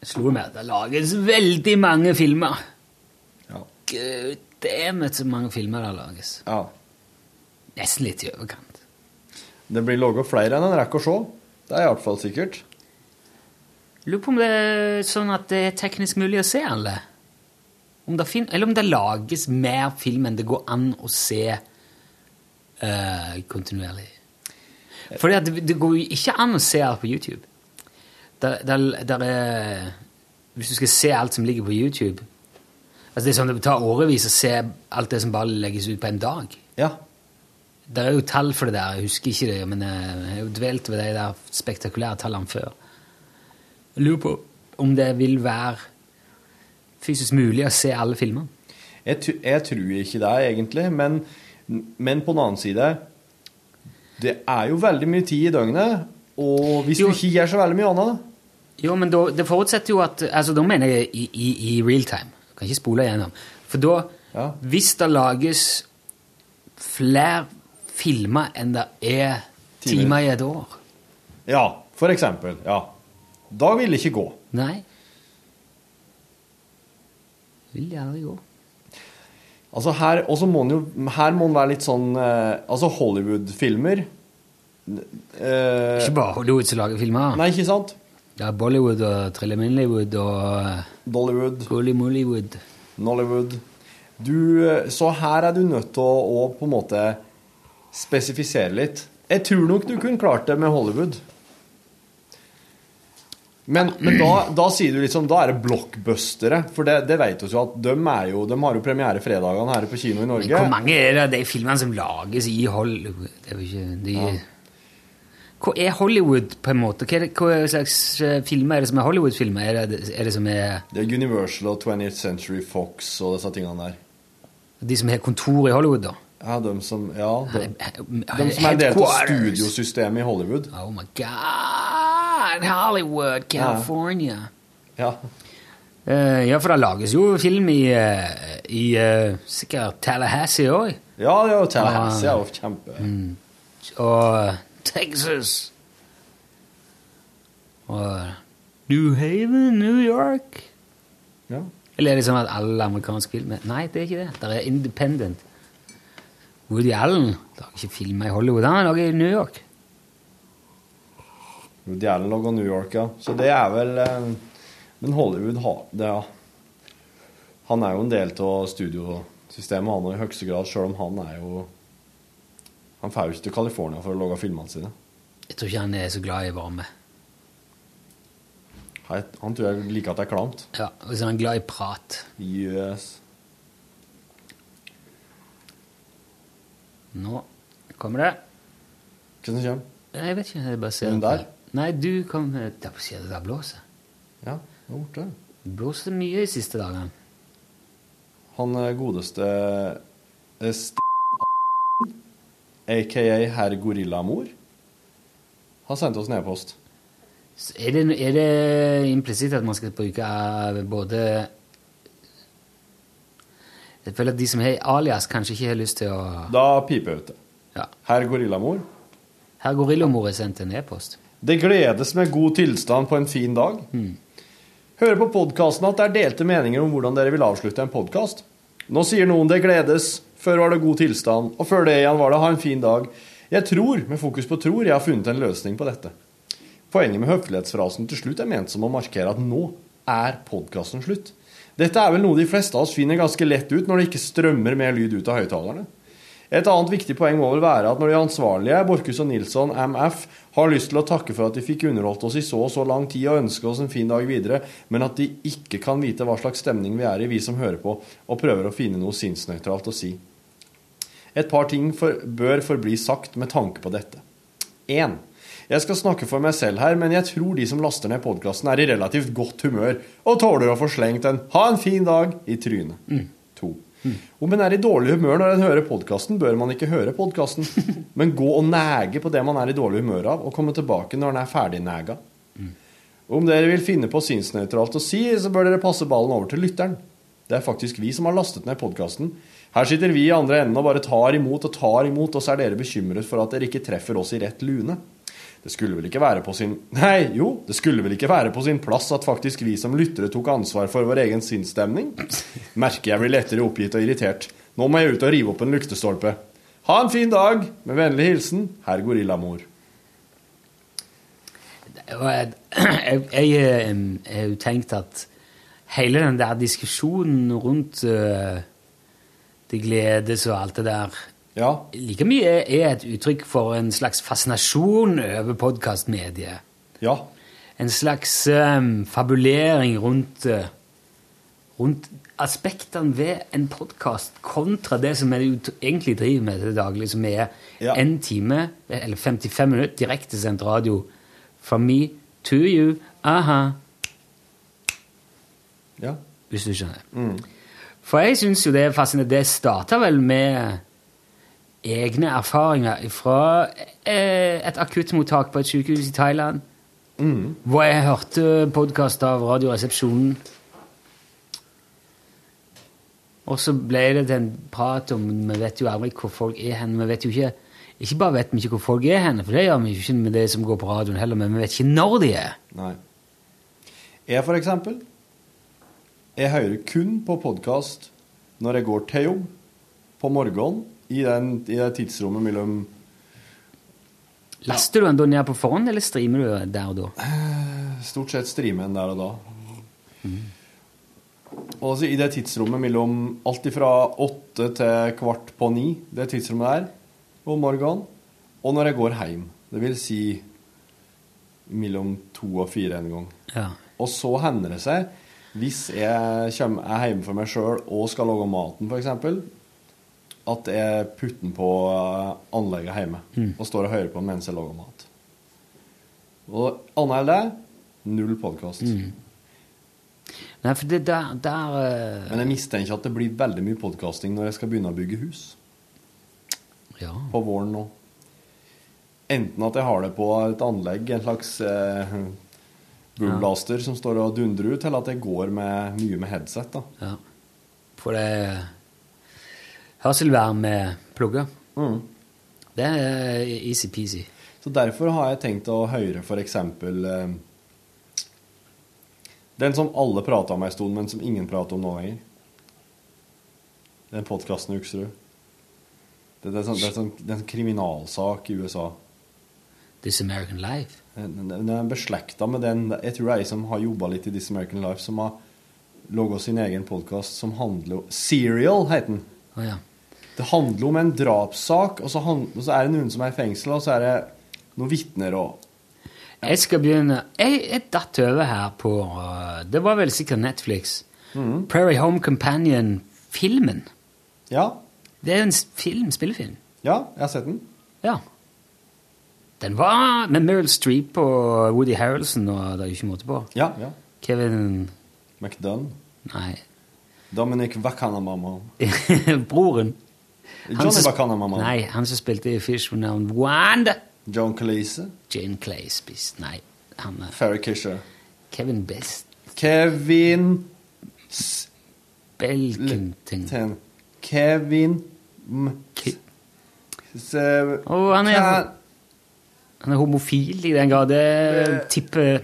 Jeg slo meg at det lages veldig mange filmer. Ja. Gud, dammit så mange filmer det lages. ja. Nesten litt i overkant. Det blir laga flere enn en rekker å se. Det er iallfall sikkert. Lurer på om det er sånn at det er teknisk mulig å se alle. Om eller om det lages mer film enn det går an å se uh, kontinuerlig. Fordi det, det går jo ikke an å se alt på YouTube. Der, der, der er, hvis du skal se alt som ligger på YouTube altså Det er sånn det tar årevis å se alt det som bare legges ut på en dag. Ja. Det er jo tall for det der, jeg husker ikke det, men jeg har jo dvelt ved de der spektakulære tallene før. Jeg lurer på om det vil være fysisk mulig å se alle filmer. Jeg, jeg tror ikke det, egentlig. Men, men på den annen side Det er jo veldig mye tid i døgnet. Og hvis Jo. du ikke gjør så veldig mye annet Jo, men da, det forutsetter jo at Altså, da mener jeg i, i, i real time. Du kan ikke spole igjennom. For da, Ja. hvis det lages flere filmer enn det er Timer. timer i et år Ja, for eksempel. Ja. Da vil det ikke gå. Nei. Vil det aldri gå. Altså her, må jo, her må den være litt sånn eh, Altså Hollywood-filmer eh, Ikke bare Hollywood som lager filmer. Nei, ikke sant? Det er Bollywood og Trillemillywood og Dollywood. Gollymollywood. Nollywood. Du, eh, så her er du nødt til å, å på en måte spesifisere litt. Jeg tror nok du kunne klart det med Hollywood. Men, men da, da sier du liksom Da er det blockbustere. For det, det vet vi jo at de, jo, de har jo premiere fredagene her på kino i Norge. Men hvor mange er det de filmene som lages i Hollywood? Det er jo ikke de... Hva er Hollywood, på en måte? Hva, hva slags eh, filmer er det som er Hollywood-filmer? Er det, er det som er Det er Universal og 20th Century Fox og disse tingene der. de som har kontor i Hollywood, da? Ja, de som, ja, de, de som er en del av studiosystemet i Hollywood. Oh my god! Hollywood, California. Ja. Uh, ja, for det lages jo film i, uh, i uh, sikkert Tallahassee òg. Ja, ja, Tallahassee Ah. er jo kjempe Og Texas. Og New Haven, New York. Ja. Eller er det sånn at alle amerikanske filmer Nei, det er ikke det. Det er independent. Woody Allen lager ikke filmer i Hollywood. Han lager i New York. Woody Allen lager New York, ja. Så det er vel eh, Men Hollywood har det, ja. Han er jo en del av studiosystemet, han i høyeste grad, sjøl om han er jo Han får jo ikke til California for å lage filmene sine. Jeg tror ikke han er så glad i varme. Han tror jeg liker at det er klamt. Ja, Og så er han glad i prat. Yes. Nå kommer det. Hva som kommer? Jeg vet ikke. Jeg bare ser Den der? Nei, du kom Der på siden det blåser. Ja, det er borte. Det blåser mye de siste dagene. Han eh, godeste eh, St... aka herr Gorillamor, har sendt oss en e-post. Er det, er det implisitt at man skal bruke eh, både Jeg føler at de som har alias, kanskje ikke har lyst til å Da piper jeg ut det. Ja. Herr Gorillamor. Herr Gorillamor har sendt en e-post. Det gledes med god tilstand på en fin dag. Hører på podkasten at det er delte meninger om hvordan dere vil avslutte en podkast. Nå sier noen det gledes, før var det god tilstand, og før det igjen var det ha en fin dag. Jeg tror, med fokus på tror, jeg har funnet en løsning på dette. Poenget med høflighetsfrasen til slutt er ment som å markere at nå er podkasten slutt. Dette er vel noe de fleste av oss finner ganske lett ut når det ikke strømmer mer lyd ut av høyttalerne. Et annet viktig poeng må vel være at når de ansvarlige, Borchhus og Nilsson, MF, har lyst til å takke for at de fikk underholdt oss i så og så lang tid og ønske oss en fin dag videre, men at de ikke kan vite hva slags stemning vi er i, vi som hører på, og prøver å finne noe sinnsnøytralt å si. Et par ting for, bør forbli sagt med tanke på dette. 1. Jeg skal snakke for meg selv her, men jeg tror de som laster ned podkasten, er i relativt godt humør og tåler å få slengt en 'ha en fin dag' i trynet. 2. Om en er i dårlig humør når en hører podkasten, bør man ikke høre podkasten, men gå og nege på det man er i dårlig humør av, og komme tilbake når en er ferdig nega. Om dere vil finne på sinnsnøytralt å si, så bør dere passe ballen over til lytteren. Det er faktisk vi som har lastet ned podkasten. Her sitter vi i andre enden og bare tar imot og tar imot, og så er dere bekymret for at dere ikke treffer oss i rett lune. Det skulle vel ikke være på sin Nei, jo, det skulle vel ikke være på sin plass at faktisk vi som lyttere tok ansvar for vår egen sinnsstemning? Merker jeg blir lettere oppgitt og irritert. Nå må jeg ut og rive opp en lyktestolpe. Ha en fin dag! Med vennlig hilsen herr Gorillamor. Jeg, jeg, jeg, har jo tenkt at hele den der diskusjonen rundt uh, det gledes og alt det der Ja. like mye er, et uttrykk for en slags fascinasjon over podkastmediet. Ja. En slags um, fabulering rundt, uh, rundt aspektene ved en podkast kontra det som jeg egentlig driver med til daglig, som er Ja. en time, eller 55 minutter direktesendt radio from me to you, aha, Ja. Hvis du skjønner. Mm. For jeg syns jo det er fascinerende. Det starta vel med egne erfaringer fra eh, et akuttmottak på et sykehus i Thailand. Mm. Hvor jeg hørte podkast av Radioresepsjonen. Og så ble det til en prat om Vi vet jo aldri hvor folk er hen. Vi vet jo ikke Ikke bare vet vi ikke hvor folk er hen, for det gjør vi ikke med det som går på radioen heller, men vi vet ikke når de er. Nei. Jeg, for eksempel, jeg hører kun på podkast når jeg går til jobb på morgenen, i, den, i det tidsrommet mellom Laster du den da ned på forhånd, eller streamer du der og da? Stort sett streamer en der og da. Og altså, I det tidsrommet mellom alt fra åtte til kvart på ni, det tidsrommet der, om morgenen, og når jeg går hjem. Det vil si mellom to og fire en gang. Ja. Og så hender det seg, hvis jeg kommer, er hjemme for meg sjøl og skal lage maten, f.eks., at jeg putter den på eh, anlegget hjemme Mm. og står og hører på den mens jeg lager mat. Og annet enn det, null podkast. Mm. Nei, for det der, der uh... Men jeg mistenker at det blir veldig mye podkasting når jeg skal begynne å bygge hus. Ja. På våren nå. Enten at jeg har det på et anlegg, en slags eh, ja. som står og dundrer ut, eller at jeg går med, mye med headset. da. Ja. For det Hørselvern med plugger. Mm. Det er easy-peasy. Så derfor har jeg tenkt å høre eksempel eh, Den som alle prater om ei stund, men som ingen prater om nå lenger. Den podkasten Uksrud. Det, det, er sånn, det, er sånn, det er en kriminalsak i USA. This American Life. Den, den er beslekta med den Jeg tror det er ei som har jobba litt i This American Life, som har laga sin egen podkast som handler om Serial, heter den. Oh, ja. Det handler om en drapssak, og så, og så er det noen som er i fengsel, og så er det noen vitner og Jeg skal begynne Jeg, jeg datt over her på uh, Det var vel sikkert Netflix. Mm. Prairie Home Companion-filmen. Ja. Det er jo en film, spillefilm. Ja, jeg har sett den. Ja. Den var med Meryl Streep og Woody Harrelson, og det er jo ikke måte på. Ja, ja. Kevin McDunn. Nei. Dominic Vacanamama. Broren. Johnny Bacana, mamma. Nei, han som spilte i Fish med Navn Wanda. John Cleese. Jane Cleese, spist. Nei, han er Ferry Kisher. Kevin Best. Kevin Belkenting. Kevin M... Se- oh, han er, han er homofil i den grad det tipper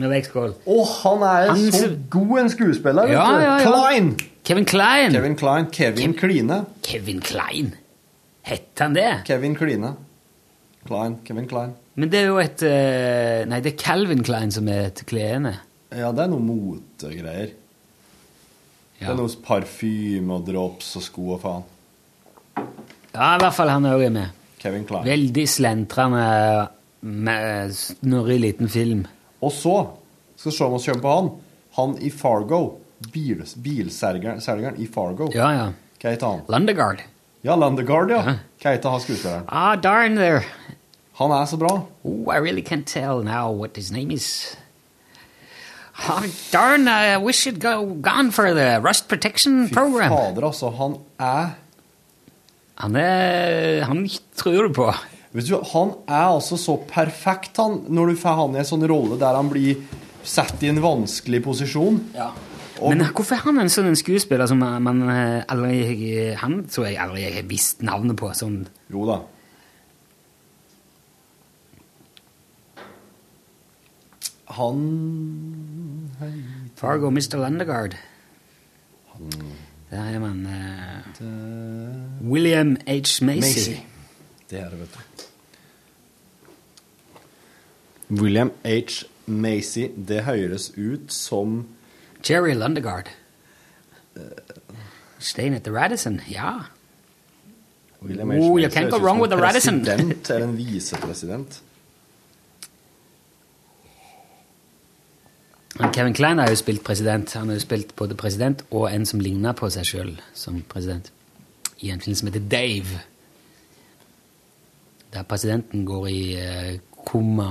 med vektskål. Å, han er Han så god en skuespiller, vet Ja, du. ja, ja. Klein! Kevin Klein. Kevin Klein. Kevin Kline. Kevin Klein. Hette han det? Kevin Kline. Klein. Kevin Klein. Men det er jo et eh, Nei, det er Calvin Klein som er til klærne. Ja, det er noe motegreier. Det er noe parfyme og drops og sko og faen. ja, i hvert fall han òg er med. Kevin Klein. Veldig slentrende, med snurrig liten film. Og så skal vi se om vi kommer på han. Han i Fargo. Bil, bilselgeren i Fargo. Ja, ja. Hva heter han? Lundegaard. Ja, Landegard, ja. Hva heter han skuespilleren? Ah, darn there. Han er så bra. Oh, I really can't tell now what his name is. Oh, darn, I wish it go gone for the rust protection Fy fader, altså. Han er Han er Han tror du på. Vet du, Han er altså så perfekt, han, når du får han i en sånn rolle der han blir satt i en vanskelig posisjon. Og, Men hvorfor er han en sånn skuespiller som man eh, aldri Han tror jeg aldri jeg har visst navnet på. Sånn Jo da. Han Fargo, Mr. Lundegaard. Der er man eh, William H. Macy. Macy. Det er det, vet du. William H. Macy, det høres ut som Jerry Lundegaard. Staying at the Radisson, ja. William Oh, you can't go wrong with the Radisson. President eller en visepresident. Kevin Klein har jo spilt president. Han har jo spilt både president og en som ligner på seg sjøl som president. I en film som heter Dave. Der presidenten går i uh, komma,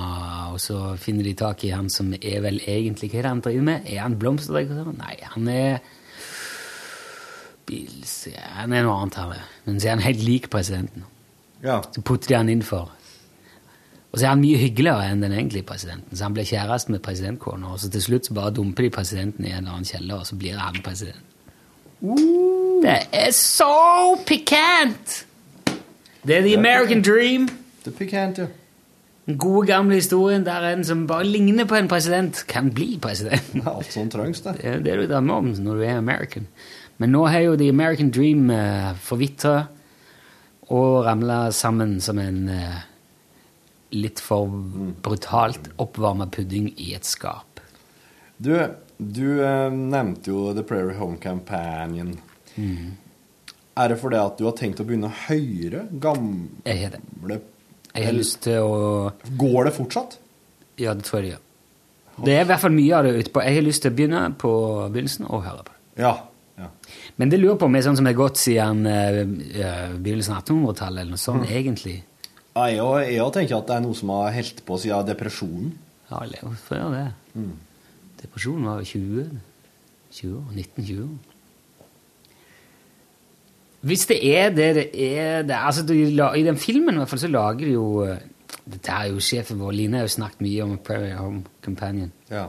og så finner de tak i han som er vel egentlig Hva er det han driver med? Er han blomsterdekoratør? Nei, han er Bils... ja, Han er noe annet her. Men så er han helt lik presidenten. Ja. Så putter de han inn for Og så er han mye hyggeligere enn den egentlige presidenten. Så han blir kjæreste med presidentkona, og så til slutt så bare dumper de presidenten i en eller annen kjeller, og så blir han president. Det er så pikant! Det er the American dream. Det er pikant, ja. Den gode, gamle historien der en som bare ligner på en president, kan bli president. Er alt som trengs, det. Det er det du drømmer om når du er American. Men nå har jo The American Dream uh, forvitra og ramla sammen som en eh, litt for brutalt oppvarma pudding i et skap. Du, du eh, nevnte jo The Prairie Home Companion. Er det fordi at du har tenkt å begynne å høre gamle Jeg har har lyst til å Går det fortsatt? Ja, det tror jeg det gjør. Det er i hvert fall mye av det utpå. Jeg har lyst til å begynne på begynnelsen og høre på det. Ja. ja. Men det lurer på om det er sånn som er gått siden eh, begynnelsen av 1800-tallet, eller noe sånt, egentlig. Ja, jeg, jeg tenker at det er noe som har holdt på siden depresjonen. Ja, før det. Depresjonen var 20, 20 år, 1920. Hvis det er det det er det, altså du, I den filmen i hvert fall så lager de jo eh, Dette er jo sjefen vår, Line har jo snakket mye om Prairie Home Companion. Ja.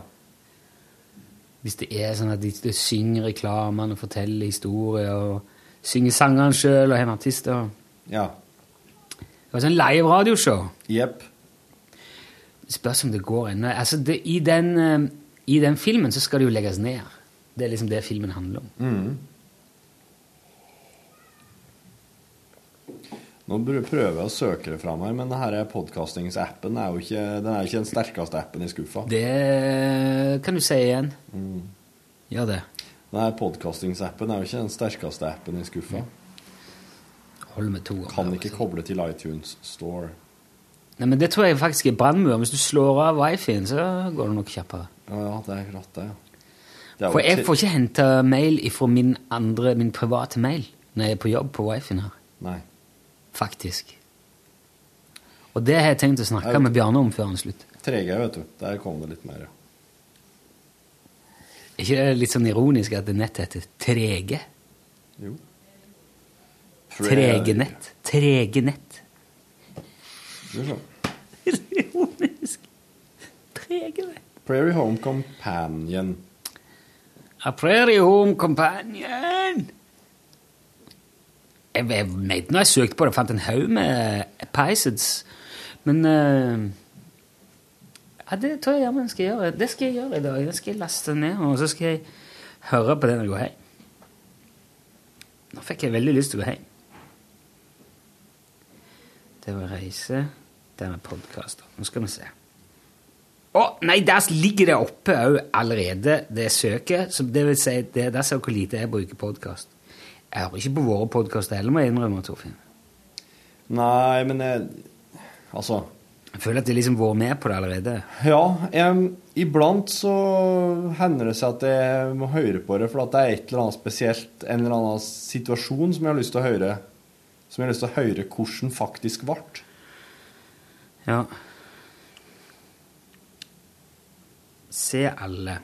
Hvis det er sånn at de, de synger reklamene og forteller historier og synger sangene sjøl og har en artist og Ja. Det var sånn live radioshow. Jepp. Spørs om det går ennå. Altså, det, i, den, eh, I den filmen så skal det jo legges ned. Det er liksom det filmen handler om. Mhm. Nå prøver jeg å søke det fram her, men denne podkastingsappen er jo ikke, den er ikke den sterkeste appen i skuffa. Det kan du si igjen. Ja, det. Denne podkastingsappen er jo ikke den sterkeste appen i skuffa. Hold med to Kan ikke koble til iTunes Store. Nei, men Det tror jeg faktisk er brannmur. Hvis du slår av wifien, så går det nok kjappere. Ja, ja, det er klart det. Det er For jeg får ikke hente mail ifra min andre, min private mail når jeg er på jobb på wifien her. Nei. Faktisk. Og det har jeg tenkt å snakke med Bjarne om før han slutter. Trege, vet du. Der kom det litt mer, ja. Er ikke det litt sånn ironisk at det nettet heter Trege? Jo. Tregenett. Tregenett. Nett. Ironisk. Tregenett. Prairie Home Companion. A Prairie Home Companion. Jeg, jeg mente når jeg søkte på det, fant en haug med Pisces. Men uh, ja, Det tror jeg jammen skal gjøre. Det skal jeg gjøre i dag. Det skal jeg laste ned, og så skal jeg høre på det når jeg går hjem. Nå fikk jeg veldig lyst til å gå hjem. Det var reise. Det med podkaster. Nå skal vi se. Å, nei, der ligger det oppe òg allerede, det søket. Så det vil si, det, der ser hvor lite jeg bruker podkast. Jeg hører ikke på våre podkaster heller, må jeg innrømme, Torfinn. Nei, men jeg, Altså Jeg føler at de liksom vært med på det allerede. Ja, Jeg, iblant så hender det seg at jeg må høre på det, for at det er et eller annet spesielt, en eller annen situasjon som jeg har lyst til å høre. Som jeg har lyst til å høre hvordan faktisk ble. Ja. Se alle.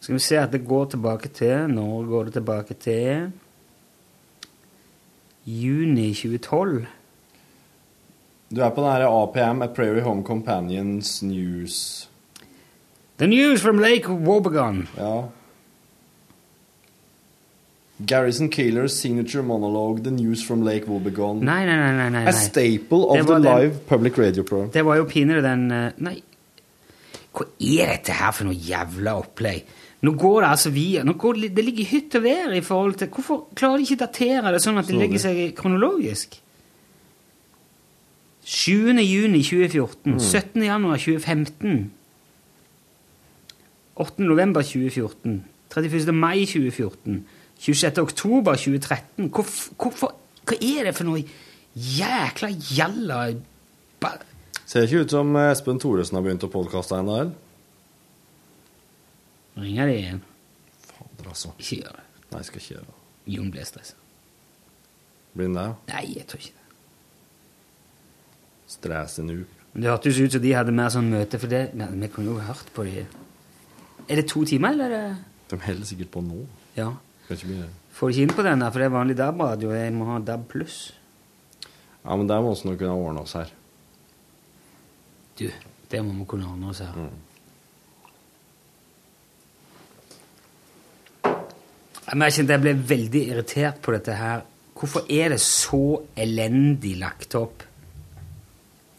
Skal vi se at det går tilbake til Når går det tilbake til? Juni 2012. Du er på den her APM, A Prairie Home Companions News. The news from Lake Wobegon. Ja. Garrison Keillers signature monologue, The News from Lake Wobegon. Nei, nei, nei. nei, nei. A staple of the live den- public radio program. Det var jo pinere den eh, Nei, hva er dette her for noe jævla opplegg? Nå går det altså via nå går det, det ligger i hytt og vær i forhold til Hvorfor klarer de ikke å datere det sånn at det Så legger seg kronologisk? 7. juni 2014. Mm. 17. januar 2015. 8. november 2014. 31. mai 2014. 26. oktober 2013. Hvorfor, hvorfor Hva er det for noe jækla gjalla Ser ikke ut som Espen Thoresen har begynt å podkaste ennå, eller? Ringer de igjen? Fader, altså. Ikke gjør det. Nei, jeg skal ikke gjøre det. Jon ble stressa. Blir den det? Nei, jeg tror ikke det. Stresse nu. Det hørtes ut som de hadde mer sånn møte, for det, men vi kunne jo hørt på de. Er det to timer, eller? er det... De holder sikkert på nå. Ja. Kan ikke bli Får ikke inn på den, der, for det er vanlig DAB-radio. Jeg må ha DAB pluss. Ja, men det må vi kunne ordne oss her. Du, det må vi kunne ordne oss her. Jeg kjente jeg ble veldig irritert på dette her. Hvorfor er det så elendig lagt opp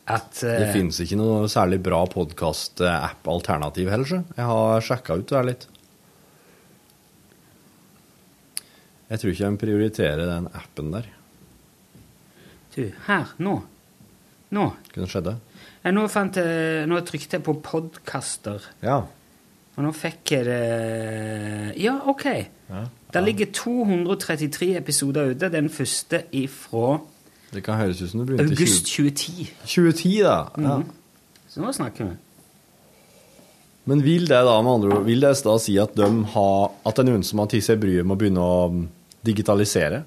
at uh, Det finnes ikke noe særlig bra podkast-app-alternativ heller, så. Jeg har sjekka ut det her litt. Jeg tror ikke de prioriterer den appen der. Du, her, nå. Nå. Kunne skjedde. Jeg, nå, fant nå trykte jeg på podkaster, Ja. og nå fikk jeg det Ja, OK. ja. Der ligger 233 episoder ute. Den første ifra Det kan høres ut som du begynte august 2010. 2010, da. Ja. Mm. Så nå snakker vi. Men vil det da med andre ord, vil det da si at, de har, at det er noen som har tatt seg bryet med å begynne å mm, digitalisere?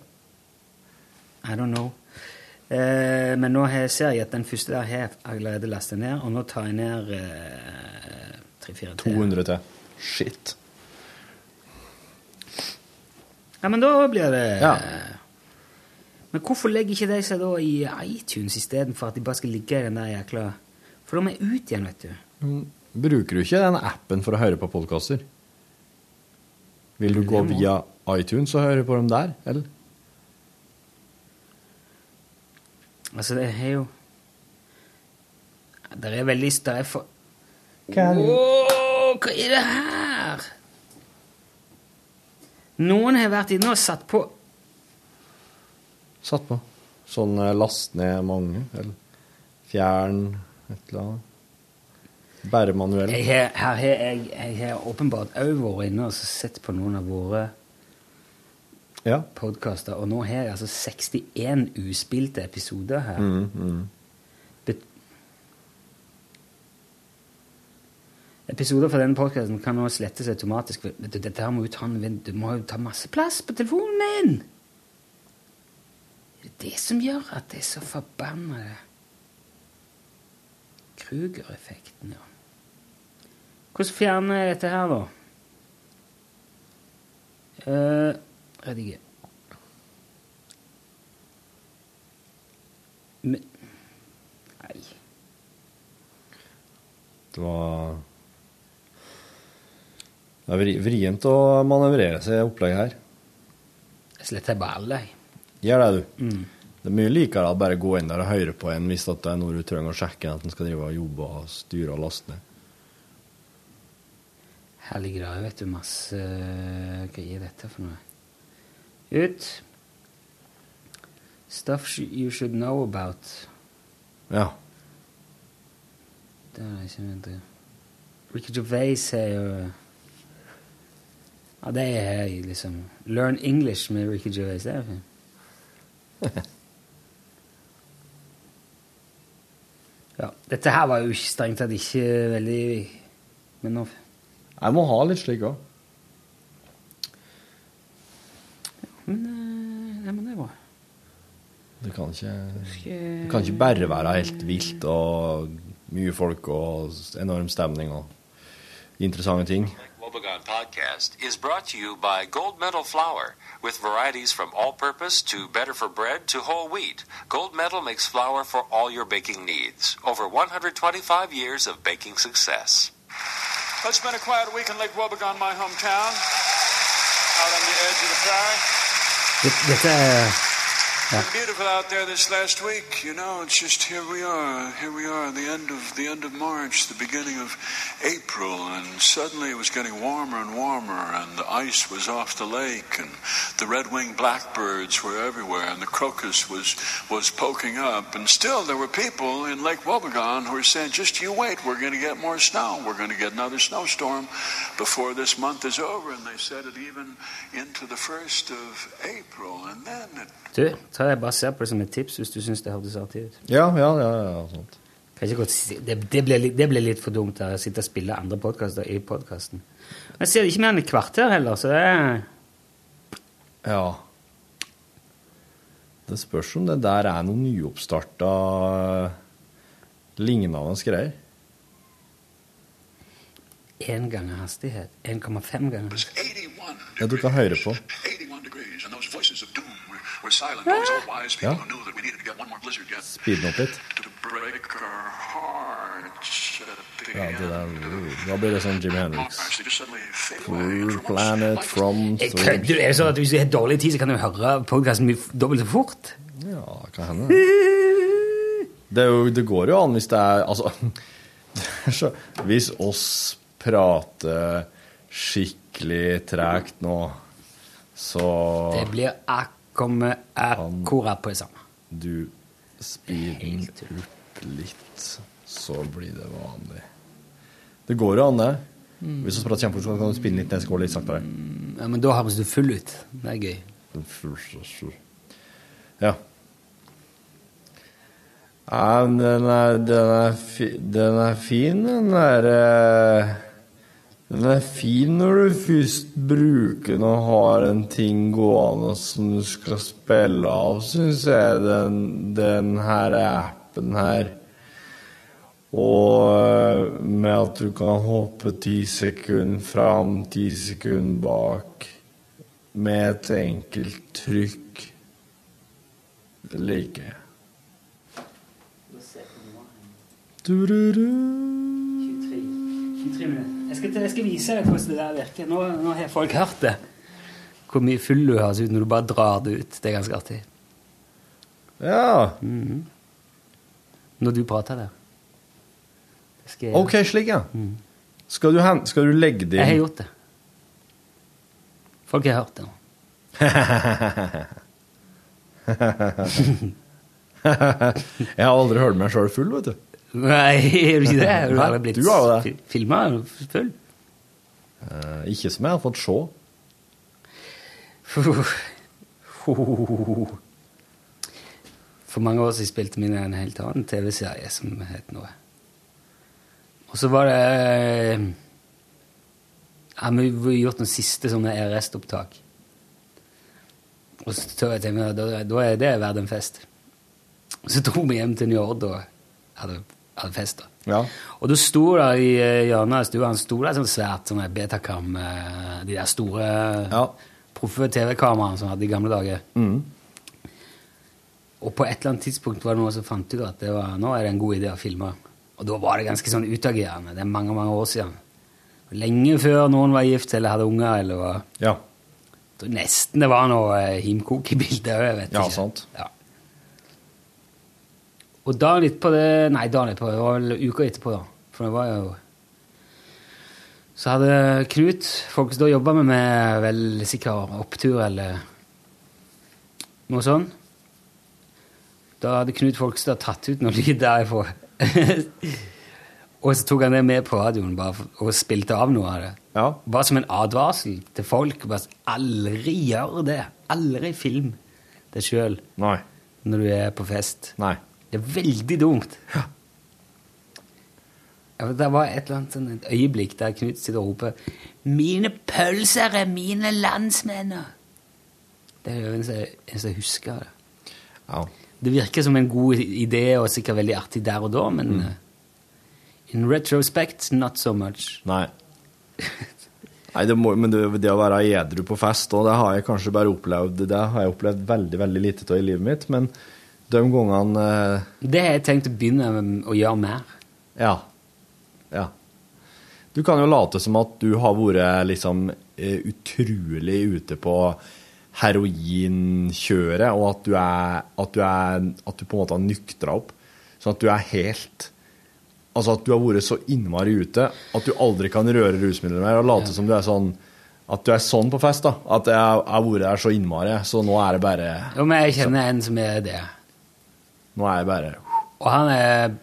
I don't know. Eh, men nå ser jeg at den første der har allerede lastet ned, og nå tar jeg ned eh, tre-fire til. 200 til. Shit. Ja, men da blir det Ja. Men hvorfor legger ikke de seg da i iTunes istedenfor at de bare skal ligge i den der jækla For de er ut igjen, vet du. Mm, Bruker du ikke den appen for å høre på podkaster? Vil du gå via iTunes og høre på dem der, eller? Altså, det er jo Det er veldig Det er for? Åh, hva er det her? Noen har vært inne og satt på Satt på. Sånn eh, last ned mange, eller fjern et eller annet. Bare manuell. Her har jeg har åpenbart òg vært inne og sett på noen av våre Ja. podkaster, og nå har jeg altså 61 uspilte episoder her. Mm, mm. Episoder fra denne podkasten kan nå slettes automatisk. Du, dette her må jo ta, du må jo ta masse plass på telefonen min! Det er det som gjør at det er så forbanna Kruger-effekten, ja. Hvordan fjerner jeg dette her, da? Uh, rediger. Men Nei. Det var Det er vrient å manøvrere seg i opplegget her. Jeg sletter bare alle, jeg. Gjør det, du. Mm. Det er mye likere å bare gå inn der og høre på en hvis det er noe du trenger å sjekke, at en skal drive og jobbe og styre og laste ned. Her ligger det vet du, masse Hva er dette for noe? Ut. Stuff you should know about. Ja. Det er ikke vent Ricky Gervais er jo Ja, det er liksom Learn English med Ricky Gervais. Det er fint. Ja, dette her var jo strengt tatt ikke veldig Men nå Jeg må ha litt slik òg. Men, eh, ja, men det er bra. Det kan ikke Det kan ikke bare være helt vilt og mye folk og enorm stemning og interessante ting. Wobegon podcast is brought to you by Gold Medal Flour, with varieties from all purpose to better for bread to whole wheat. Gold Medal makes flour for all your baking needs. Over 125 years of baking success. It's been a quiet week in Lake Wobegon, my hometown, out on the edge of the prairie. Det- Dette Been beautiful out there this last week. You know, it's just here we are, here we are, the end of the end of March, the beginning of April, and suddenly it was getting warmer and warmer, and the ice was off the lake, and the red-winged blackbirds were everywhere, and the crocus was was poking up, and still there were people in Lake Wobegon who were saying, "Just you wait, we're going to get more snow. We're going to get another snowstorm before this month is over." And they said it even into the first of April, and then it Du, tror jeg bare ser på det som et tips hvis du syns det hørtes artig ut. Ja, ja, ja. ja sant. Kan ikke godt si, det, det, ble, litt- det ble litt for dumt å sitte og spille andre podkaster i podkasten. Jeg ser det ikke mer enn et kvarter heller, så det er Ja. Det spørs om det der er noe nyoppstarta Lignende greier. Én ganger hastighet. 1,5 ganger. Ja, du kan høre på. Were, were silent. Those old wise people who knew that we needed to get one more blizzard yet Speed den opp litt. to break our hearts Ja, det der, da blir det sånn Jimi Hendrix. Full planet from Jeg kødder! Er det sånn at Hvis du har dårlig tid, så kan du høre podkasten dobbelt så fort? Ja, kan hende. Det, er jo, det går jo an hvis det er Altså så, Hvis oss prater skikkelig tregt nå, så Det blir ak kommer akkurat på det samme. Du speeder den opp litt, så blir det vanlig. Det går jo an, det. Mm. Hvis du prater kjempefort, kan du spinne litt ned, så går det litt saktere. Ja, Men da høres du full ut. Det er gøy. Ja. Ja, den er, den er, fi, den er fin, den derre eh, Den er fin når du først bruker den og har en ting gående som du skal spille av, syns jeg, den, den her appen her. Og med at du kan hoppe ti sekunder fram, ti sekunder bak, med et enkelt trykk. Det liker jeg. Du-du-du. 23 minutter. Jeg skal, jeg skal vise deg hvordan det der virker. Nå, nå har folk hørt det. Hvor mye full du høres ut når du bare drar det ut. Det er ganske artig. Ja. Mhm. Når du prater der. Jeg Ok, slik, ja. Skal, du hen, skal du legge det inn? Jeg har gjort det. Folk har hørt det nå. jeg har aldri hørt meg sjøl full, vet du. Nei, er du ikke det? Du Nei, blitt du har filma full? Eh, ikke som jeg har fått se. For mange år siden spilte vi en helt annen TV-serie som het noe. Og så var det eh, ja, Vi har gjort noen siste sånne RS-opptak. Og så tør jeg tenke, da, da er det verdt en fest. Og så dro vi hjem til Njord og hadde, hadde fest. da. Ja. Og da sto det i eh, hjørnet av stua han sto der sånn svært sånn betakam, eh, de der store proffe TV-kameraene som hadde i gamle dager. Mm. Og på et eller annet tidspunkt var det noen som fant ut at det var, nå er det en god idé å filme. Og da var det ganske sånn utagerende. Det er mange mange år siden. Lenge før noen var gift eller hadde unger. eller var... Ja. Nesten det var noe eh, himkok i bildet òg. Jeg vet Ja, ikke. sant. Ja. Og dagen etterpå det, Nei, dagen etterpå, det var vel uka etterpå, da. For det var jo Så hadde Knut folk som da jobba med, meg, vel sikkert opptur eller noe sånt. Da hadde Knut Folkestad tatt ut noe lyd derifra. og så tok han det med på radioen bare og spilte av noe av det. Bare som en advarsel til folk. Bare, aldri gjør det. Aldri film det sjøl når du er på fest. Det er veldig dumt. Ja, Det var et eller annet sånn et øyeblikk der Knut sitter og roper 'Mine pølser er mine landsmenn'. Det er en jeg husker. det. Det virker som en god idé og sikkert veldig artig der og da, men Mm. eh, in retrospect, not so much. Nei. Nei, det må, men det, det å være edru på fest, og det har jeg kanskje bare opplevd Det har jeg opplevd veldig veldig lite av i livet mitt, men de gangene eh, Det har jeg tenkt å begynne å gjøre mer. Ja. Ja. Du kan jo late som at du har vært liksom eh, utrolig ute på heroinkjøret, og at du er At du, er, at du på en måte har nyktra opp. Sånn at du er helt Altså at du har vært så innmari ute at du aldri kan røre rusmidler mer, og late som du er sånn At du er sånn på fest, da. At jeg jeg har vært der så innmari, så nå er det bare Jo, men jeg kjenner en som er det. Nå er jeg bare Og han er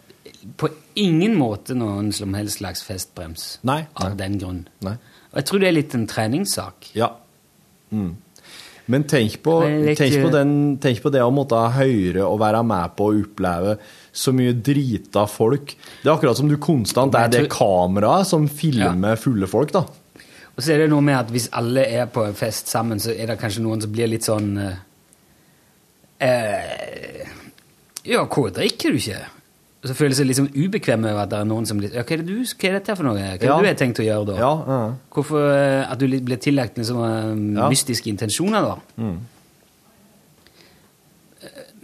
på ingen måte noen som helst slags festbrems Nei. av den grunn. Nei. Og jeg tror det er litt en treningssak. Ja. Mm. Men tenk på, litt... tenk, på den, tenk på det å måtte høre og være med på å oppleve så mye drita folk. Det er akkurat som du konstant er det kameraet som filmer fulle folk, da. Og så er det noe med at hvis alle er på en fest sammen, så er det kanskje noen som blir litt sånn eh, eh, Ja, hva drikker du ikke? Og så føler jeg seg liksom ubekvem over at det er noen som ja, hva, er det du, hva er dette for noe? Hva er det Ja. du har tenkt å gjøre da? Ja, ja. Hvorfor eh, at du blir tillagt liksom, eh, mystiske intensjoner, da? Mm.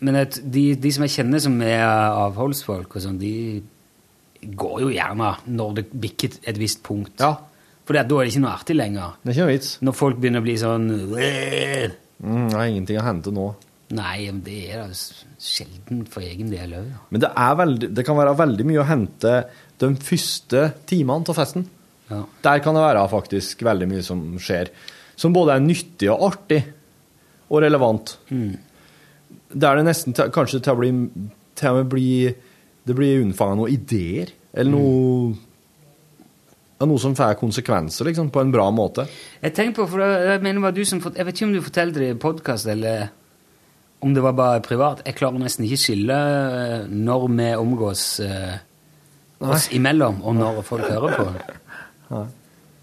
Men at de, de som jeg kjenner som er avholdsfolk, og sånn, de går jo gjerne når det bikker et visst punkt. Ja. For da er det ikke noe artig lenger. Det er ikke noe vits. Når folk begynner å bli sånn! Mm, er ingenting å hente nå. Nei, men det er sjelden for egen del òg. Men det, er veldig, det kan være veldig mye å hente de første timene av festen. Der kan det være faktisk veldig mye som skjer, som både er nyttig og artig og relevant. Der det nesten til, kanskje til å bli, til og med bli Det blir unnfanga noen ideer, eller noe ja, Noe som får konsekvenser, liksom, på en bra måte. Jeg tenker på, for jeg mener var du som Jeg vet ikke om du fortalte det i podkast, eller om det var bare privat. Jeg klarer nesten ikke skille eh, når vi omgås eh, oss imellom, og når folk hører på. Nei.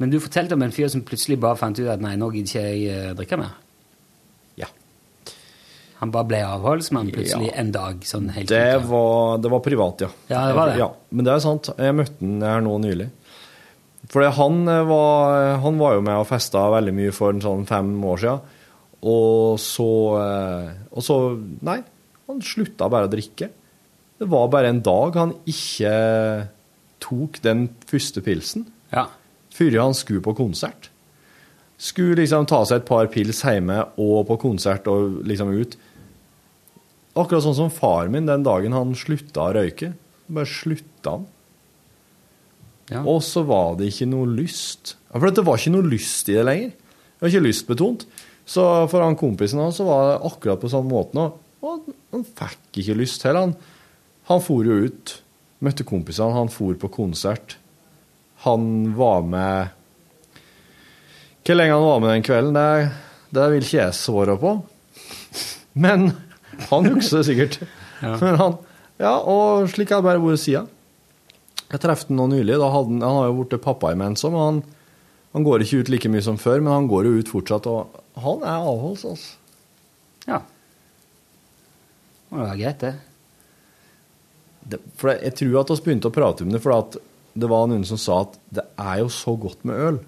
Men du fortalte om en fyr som plutselig bare fant ut at nei, nå gidder ikke jeg eh, drikke mer. Ja. Han bare ble avholdsmann plutselig Ja. en dag. sånn helt Det ut var, det var privat, ja. Ja, det var det. Ja, men det er sant. Jeg møtte han her nå nylig. For han eh, var, han var jo med og festa veldig mye for en sånn fem år siden. Og så, eh, og så Nei, han slutta bare å drikke. Det var bare en dag han ikke tok den første pilsen Ja. før han skulle på konsert. Skulle liksom ta seg et par pils hjemme og på konsert og liksom ut. Akkurat sånn som far min den dagen han slutta å røyke. Bare slutta han. Og så var det ikke noe lyst. Ja, For det var ikke noe lyst i det lenger. Det var ikke lystbetont. Så for han kompisen hans så var det akkurat på samme måten. Og, han fikk ikke lyst til Han, han for jo ut, møtte kompisene, han for på konsert. Han var med Hvor lenge han var med den kvelden, det, det vil ikke jeg svare på. Men han husker det sikkert. Ja. Men han, ja, og slik har det bare vært siden. Jeg traff han nå nylig. Da hadde han, han har jo blitt pappa imens òg, men han, han går ikke ut like mye som før. Men han går jo ut fortsatt, og han er avholds, altså. Ja. Må det være greit, det. Det, for jeg tror at vi begynte å prate om det, for at det var noen som sa at det er jo så godt med øl.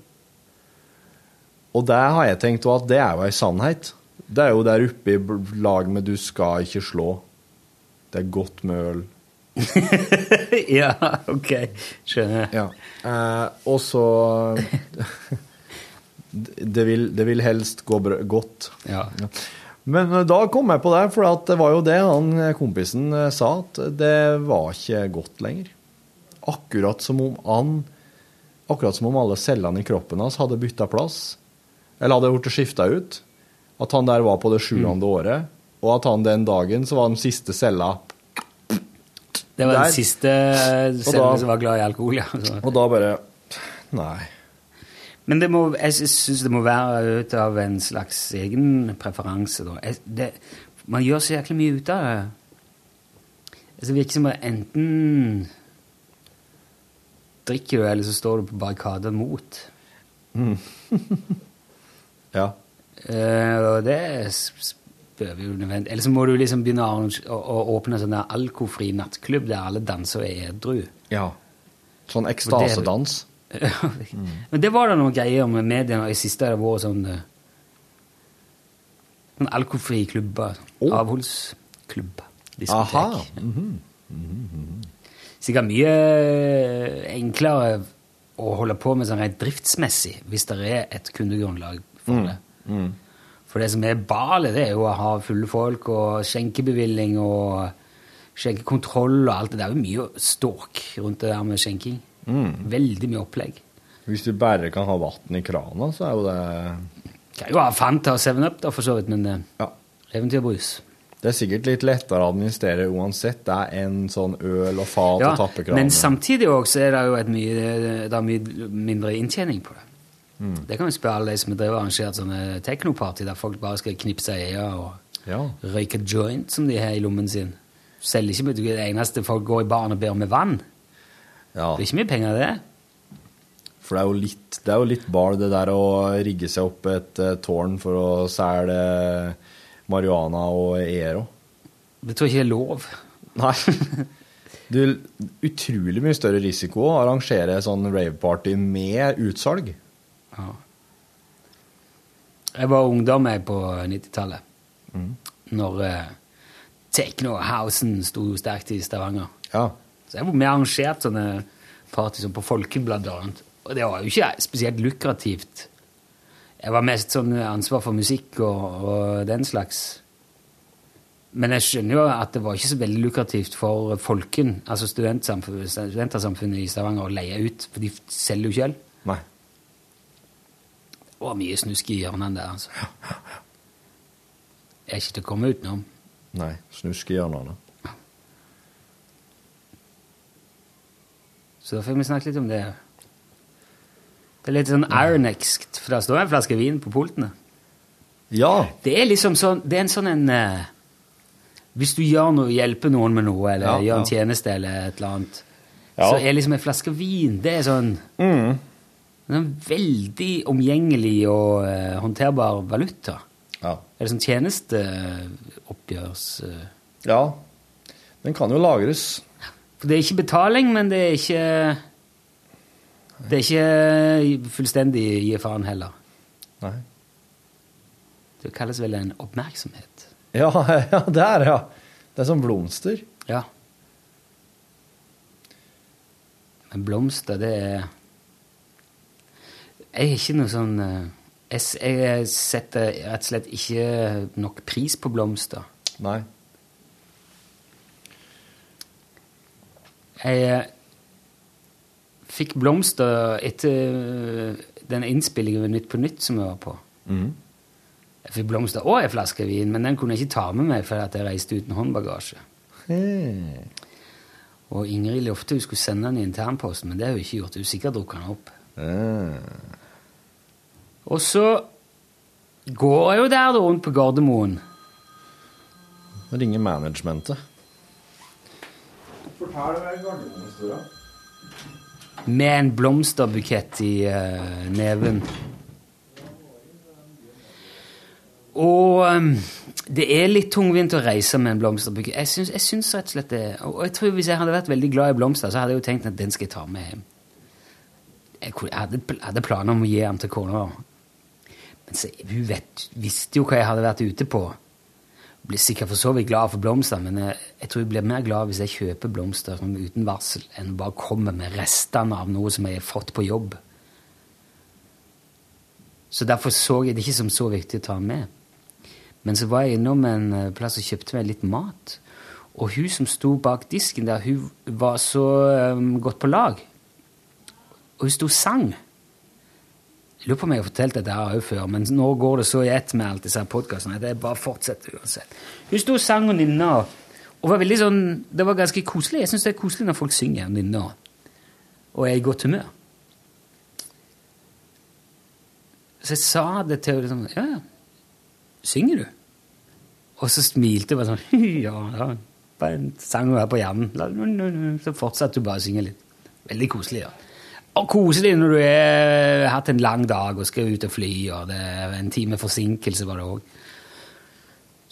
Og det har jeg tenkt at det er jo ei sannhet. Det er jo der oppe i lag med 'du skal ikke slå'. Det er godt med øl. ja, ok. Skjønner. Ja. Eh, og så det, vil, det vil helst gå bra, godt. Ja. Men eh, da kom jeg på det, for at det var jo det han eh, kompisen eh, sa, at det var ikke godt lenger. Akkurat som om han Akkurat som om alle cellene i kroppen hans hadde bytta plass, eller hadde blitt skifta ut. At han der var på det sjuende året, og at han den dagen så var den siste cella Det var Der. den siste cellen som var glad i alkohol, ja. Og da bare Nei. Men det må, jeg syns det må være ut av en slags egen preferanse, da. Jeg, det, man gjør så jæklig mye ut av det. Altså, det virker som at enten drikker du, eller så står du på barrikader mot. Mm. ja. Eh, og det s- s- vi jo nødvendig Eller så må du liksom begynne å, å, å åpne sånn alkofri nattklubb der alle danser og er edru. Ja. Sånn ekstasedans. Men det var da noen greier med mediene i siste. Det var sånn eh, Sånn alkoholfrie klubber. Avholdsklubber. diskotek. Aha. -hmm. Sikkert mye eh, enklere å holde på med sånn rent driftsmessig hvis det er et kundegrunnlag for Mm. det. For det som er balet, det er jo å ha fulle folk og skjenkebevilling og skjenkekontroll og alt det der. Det er jo mye ståk rundt det der med skjenking. Mm. Veldig mye opplegg. Hvis du bare kan ha vann i krana, så er jo det Kan jo ha Fanta og 7up, da, for så vidt, men ja. eventyrbrus. Det er sikkert litt lettere å administrere uansett det er en sånn øl og fat Ja, og tappekran. men samtidig også er det jo et mye, det er mye mindre inntjening på det. Mm. Det kan vi spørre alle de som og arrangert sånne teknoparty der folk bare skal knipse øya og Ja. røyke joint som de har i lommen sin. Selger ikke det eneste folk går i baren og ber med vann. Ja. Det er ikke mye penger det. For det er jo litt, det er jo litt bar det der å rigge seg opp et eh, tårn for å selge marihuana og ERO. Det tror jeg ikke er lov. Nei. Du, utrolig mye større risiko å arrangere sånn raveparty med utsalg. Ja. Jeg var ungdom jeg på 90-tallet, Mm. når uh, techno-housen sto sterkt i Stavanger. Ja. Så jeg var med arrangert sånne party som på Folkebladet blant annet. Og det var jo ikke spesielt lukrativt. Jeg var mest sånn ansvar for musikk og, og den slags. Men jeg skjønner jo at det var ikke så veldig lukrativt for folken, altså studentersamfunnet i Stavanger, å leie ut, for de selger jo ikke øl. Nei. Det var mye snusk i hjørnene der, altså. Jeg er ikke til å komme utenom. Nei. Snusk i hjørnene. Så da fikk vi snakke litt om det. Det er litt sånn ironekskt, for da står en flaske vin på pultene. Ja. Det er liksom sånn Det er en sånn en eh, Hvis du gjør noe, hjelper noen med noe, eller Ja, gjør en ja. tjeneste eller et eller annet, Ja. så er liksom en flaske vin Det er sånn Mm. en veldig omgjengelig og eh, håndterbar valuta. Ja. Er det sånn tjenesteoppgjørs... eh, ja. Den kan jo lagres. For det er ikke betaling, men det er ikke Det er ikke fullstendig gi faen heller. Nei. Det kalles vel en oppmerksomhet. Ja, ja, det er ja. Det er som blomster. Ja. Men blomster, det er Jeg er ikke noe sånn eh, jeg setter rett og slett ikke nok pris på blomster. Nei. Jeg eh, fikk blomster etter eh, den innspillingen Nytt på Nytt som jeg var på. Mm. Jeg fikk blomster og ei flaske vin, men den kunne jeg ikke ta med meg fordi jeg reiste uten håndbagasje. Hey. Og Ingrid lovte hun skulle sende den i internposten, men det har hun ikke gjort. Hun sikkert drukket den opp. Eh. Og så går jeg jo der rundt på Gardermoen. Ringer managementet. Med en blomsterbukett i uh, neven. Og um, det er litt tungvint å reise med en blomsterbukett. Jeg syns, jeg syns rett og slett det. Og jeg tror Hvis jeg hadde vært veldig glad i blomster, så hadde jeg jo tenkt at den skal jeg ta med hjem. Jeg, hadde, hadde planer om å gi den til kona. Men så, hun vet, visste jo hva jeg hadde vært ute på. Blir sikkert for så vidt glad for blomster, men jeg, jeg tror jeg blir mer glad hvis jeg kjøper blomster uten varsel, enn bare kommer med restene av noe som jeg har fått på jobb. Så derfor så jeg det ikke som så viktig å ta med. Men så var jeg innom en eh, plass og kjøpte meg litt mat. Og hun som sto bak disken der, hun var så um, godt på lag. Og hun sto og sang. Jeg lurer på om jeg har fortalt dette her også før, men nå går det så i ett med alt disse podkastene at jeg bare fortsetter uansett. Hun sto og sang og nynna, og var veldig sånn Det var ganske koselig. Jeg syns det er koselig når folk synger og nynner og er i godt humør. Så jeg sa det til henne liksom Ja, ja. Synger du? Og så smilte hun bare sånn Ja, ja. Bare sang hun her på hjernen. Så fortsatte hun bare å synge litt. Veldig koselig, ja. Og koselig når du har hatt en lang dag og skal ut og fly, og det er en time forsinkelse var det òg.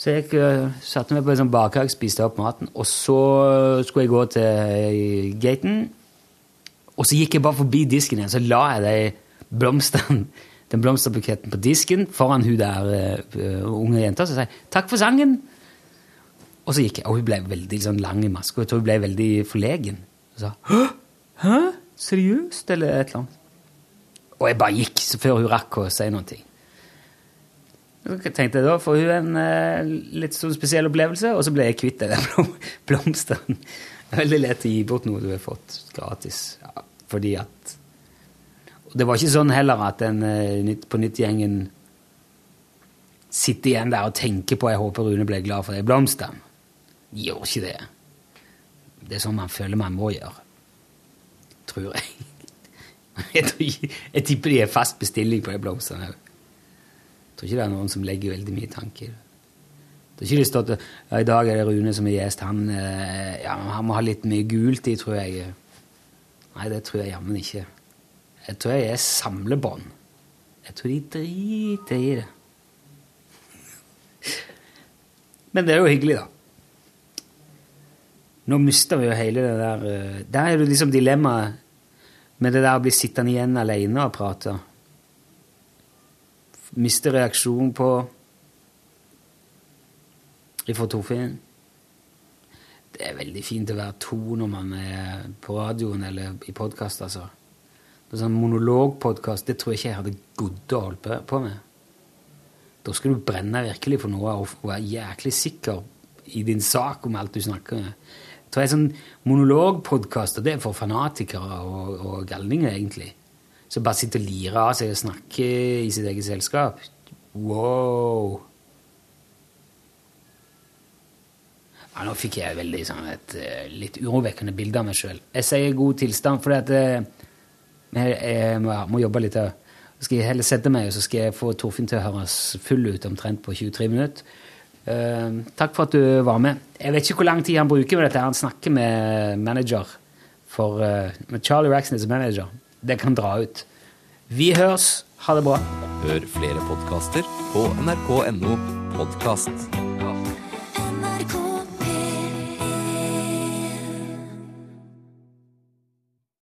Så jeg uh, satte meg på en sånn bakhag, spiste opp maten, og så skulle jeg gå til eh, gaten. Og så gikk jeg bare forbi disken igjen, så la jeg de blomstene, den blomsterbuketten på disken foran hun der uh, unge jenta, så sa jeg 'takk for sangen'. Og så gikk jeg, og hun ble veldig sånn lang i maska, og jeg tror hun ble veldig forlegen. Og sa 'hæ? Seriøst?' eller et eller annet. Og jeg bare gikk før hun rakk å si noe. Så tenkte jeg da får hun en eh, litt sånn spesiell opplevelse, og så ble jeg kvitt den blom blomstene. Veldig lett å gi bort noe du har fått gratis. Ja, fordi at Og det var ikke sånn heller at den eh, på nytt-gjengen sitter igjen der og tenker på 'jeg håper Rune ble glad for det blomstene'. De gjør ikke det. Det er sånn man føler man må gjøre. Tror jeg. Jeg, tror jeg tipper de er fast bestilling på de blomstene. Jeg tror ikke det er noen som legger veldig mye tanke i det. Det er ikke det stått ja, I dag er det Rune som er gjest. Han, eh, ja, han må ha litt mye gult i, tror jeg. Nei, det tror jeg jammen ikke. Jeg tror jeg er samlebånd. Jeg tror de driter i det. Men det er jo hyggelig, da. Nå mister vi jo hele det der eh, Der er det liksom dilemmaet med det der å bli sittende igjen alene og prate. Miste reaksjon på ifra Torfinn. Det er veldig fint å være to når man er på radioen eller i podkast, altså. Det er sånn monologpodkast, det tror jeg ikke jeg hadde godd å holde på- med. Da skal du brenne virkelig for noe og være jæklig sikker i din sak om alt du snakker om. Er en sånn og det er for fanatikere og, og galninger, egentlig. Som bare sitter og lirer av seg og snakker i sitt eget selskap. Wow! Ja, nå fikk jeg veldig sånn et eh, litt urovekkende bilde av meg sjøl. Jeg sier god tilstand fordi at eh, jeg, jeg må, må jobbe litt. Så skal jeg heller sette meg og så skal jeg få Torfinn til å høres full ut omtrent på 23 minutter. Eh, takk for at du var med. Jeg vet ikke hvor lang tid han bruker med dette. Han snakker med manager for uh, med Charlie Raxness manager. Det kan dra ut. Vi høres. Ha det bra. Hør flere podkaster på nrk.no podkast.